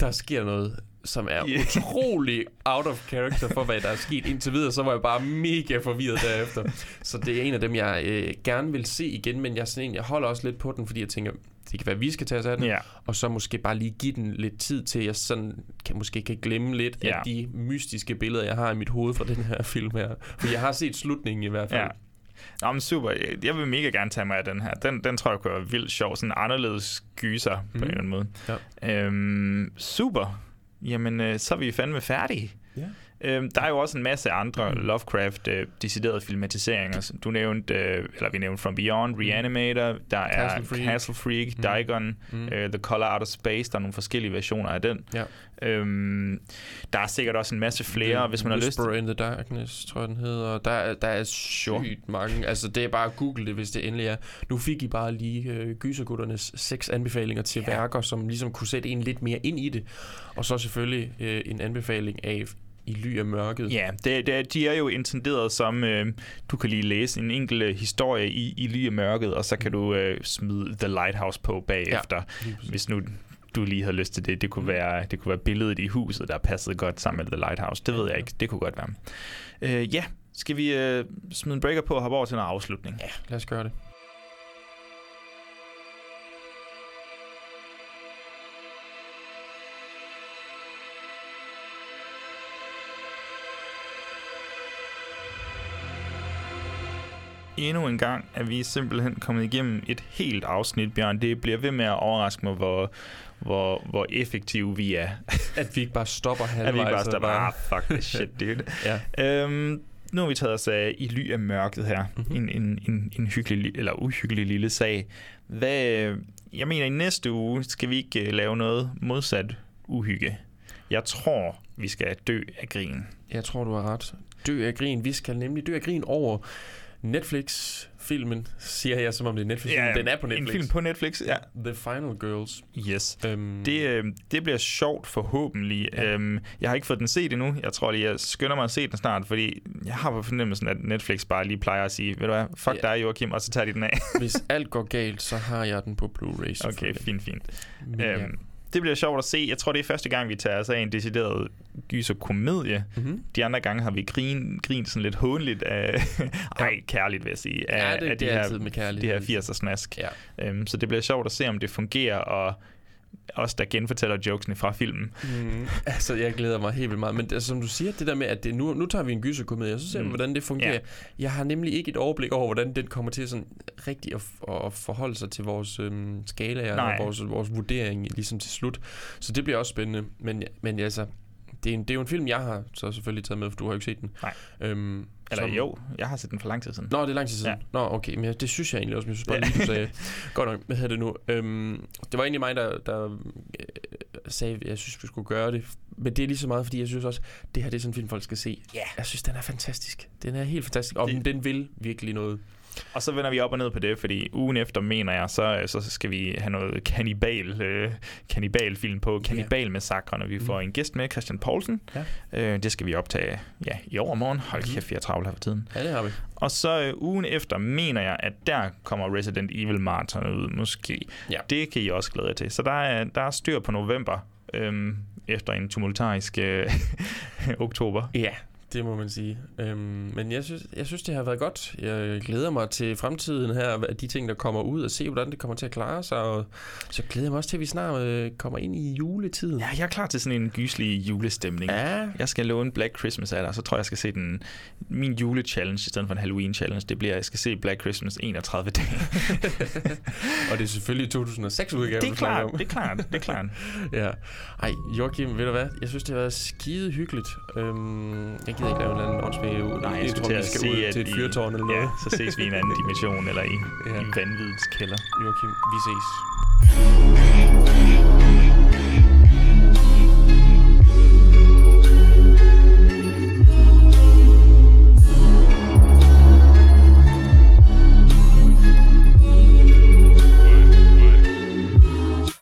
der sker noget, som er Yeah. utrolig out of character for, hvad der er sket indtil videre, så var jeg bare mega forvirret derefter. Så det er en af dem, jeg øh, gerne vil se igen, men jeg, sådan en, jeg holder også lidt på den, fordi jeg tænker, det kan være, vi skal tage os af den, Ja. og så måske bare lige give den lidt tid til, at jeg sådan kan, måske kan glemme lidt Ja. af de mystiske billeder, jeg har i mit hoved fra den her film her. For jeg har set slutningen i hvert fald. Ja. Nå, men super. Jeg vil mega gerne tage mig af den her. Den, den tror jeg kunne være vildt sjov. Sådan anderledes gyser mm. på en eller anden måde. Ja. Øhm, super. Jamen, øh, så er vi fandme færdige. Ja. Øhm, der er jo også en masse andre Lovecraft øh, deciderede filmatiseringer. som Du nævnte, øh, eller vi nævnte From Beyond, Reanimator, der er Castle Freak. Castle Freak, Mm. Dagon, Mm. øh, The Color Out of Space, der er nogle forskellige versioner af den. Ja. Øhm, der er sikkert også en masse flere, The hvis man har lyst. In the Darkness, tror jeg, den hedder. Der, er- der er sygt mange. Altså, det er bare at google det, hvis det endelig er. Nu fik I bare lige øh, gysergutternes seks anbefalinger til Ja. værker, som ligesom kunne sætte en lidt mere ind i det. Og så selvfølgelig øh, en anbefaling af I ly af mørket. Ja, det, det, de er jo intenderet som, øh, du kan lige læse en enkelt øh, historie i, i lige mørket, og så kan du øh, smide The Lighthouse på bagefter, Ja, hvis nu du lige havde lyst til det. Det kunne, være, det kunne være billedet i huset, der passede godt sammen med The Lighthouse. Det ved jeg ikke. Det kunne godt være. Øh, ja, skal vi øh, smide en breaker på og hoppe over til en afslutning? Ja, lad os gøre det. Endnu en gang er vi simpelthen kommet igennem et helt afsnit, Bjørn. Det bliver ved med at overraske mig, hvor, hvor, hvor effektive vi er. [laughs] At vi ikke bare stopper halvvejs. At vi ikke bare stopper, ah, fuck this shit, [laughs] dude. ja. Øhm, nu har vi taget os af i ly af mørket her. Mm-hmm. En, en, en, en hyggelig, eller uhyggelig lille sag. Hvad, jeg mener, i næste uge skal vi ikke øh, lave noget modsat uhygge. Jeg tror, vi skal dø af grin. Jeg tror, du har ret. Dø af grin. Vi skal nemlig dø af grin over Netflix-filmen, siger jeg, som om det er netflix Ja, Den er på Netflix. En film på Netflix, ja. The Final Girls. Yes. Øhm, Det, øh, det bliver sjovt forhåbentlig. Ja. Øhm, jeg har ikke fået den set endnu. Jeg tror lige, jeg skynder mig at se den snart, fordi jeg har på fornemmelsen, at Netflix bare lige plejer at sige, ved du hvad, fuck Ja. dig, Joachim, og så tager de den af. Hvis alt går galt, så har jeg den på Blu-ray. okay, fint, fint. Men ja. Det bliver sjovt at se. Jeg tror, det er første gang, vi tager os af en decideret gyser komedie. Mhm. De andre gange har vi grin, grint sådan lidt hånligt af... [laughs] Ej, kærligt vil jeg sige. Af, Ja, det- af det er altid med de kærlighed. her 80'er snask. Ja. Øhm, så det bliver sjovt at se, om det fungerer, og os, der genfortæller jokesene fra filmen. Mm, [laughs] altså, jeg glæder mig helt vildt meget. Men altså, som du siger, det der med, at det, nu, nu tager vi en gyserkomedie, og så ser vi, Mm. hvordan det fungerer. Ja. Jeg har nemlig ikke et overblik over, hvordan den kommer til sådan rigtig at, at forholde sig til vores øhm, skalaer Nej. og vores, vores vurdering ligesom til slut. Så det bliver også spændende. Men, men altså, det er, en, det er jo en film, jeg har så selvfølgelig taget med, for du har jo ikke set den. Nej. Øhm, Eller jo, jeg har set den for lang tid siden. Nå, det er lang tid siden. Ja. Nå, okay, men det synes jeg egentlig også, men jeg synes bare Ja. lige, du sagde, [laughs] godt nok, hvad hedder det nu? Øhm, det var egentlig mig, der, der øh, sagde, at jeg synes, vi skulle gøre det. Men det er lige så meget, fordi jeg synes også, det her det er sådan en film, folk skal se. Ja. Jeg synes, den er fantastisk. Den er helt fantastisk, og Det- den vil virkelig noget. Og så vender vi op og ned på det, fordi ugen efter, mener jeg, så, så skal vi have noget kannibal, øh, kannibalfilm på. Kannibalmassakre, når vi får en gæst med, Christian Poulsen. Ja. Øh, det skal vi optage ja, i overmorgen. Hold kæft, vi er travlt her for tiden. Ja, det har vi. Og så øh, ugen efter, mener jeg, at der kommer Resident Evil Marathon ud, måske. Ja. Det kan I også glæde jer til. Så der er, der er styr på november, øhm, efter en tumultarisk øh, [laughs] oktober. Ja, det må man sige. Øhm, men jeg synes, jeg synes, det har været godt. Jeg glæder mig til fremtiden her, af de ting, der kommer ud, og se, hvordan det kommer til at klare sig. Og så glæder jeg mig også til, at vi snart øh, kommer ind i juletiden. Ja, jeg er klar til sådan en gyselig julestemning. Ja. Jeg skal låne Black Christmas af dig, så tror jeg, jeg skal se den, min julechallenge i stedet for en Halloween-challenge. Det bliver, jeg skal se Black Christmas 31 dage. [laughs] og det er selvfølgelig 2006 udgave. Det er klart, det er klart, det er klart. ja. Ej, Joachim, ved du hvad? Jeg synes, det har været skide hyggeligt. Øhm, jeg gider ikke lave en eller anden åndsmage ud. Nej, jeg jeg tror, vi skal sige, ud at til et fyrtårn eller noget. Ja, så ses vi i en anden [laughs] dimension, eller i, Ja. i vanvidets kælder. Joachim, vi ses.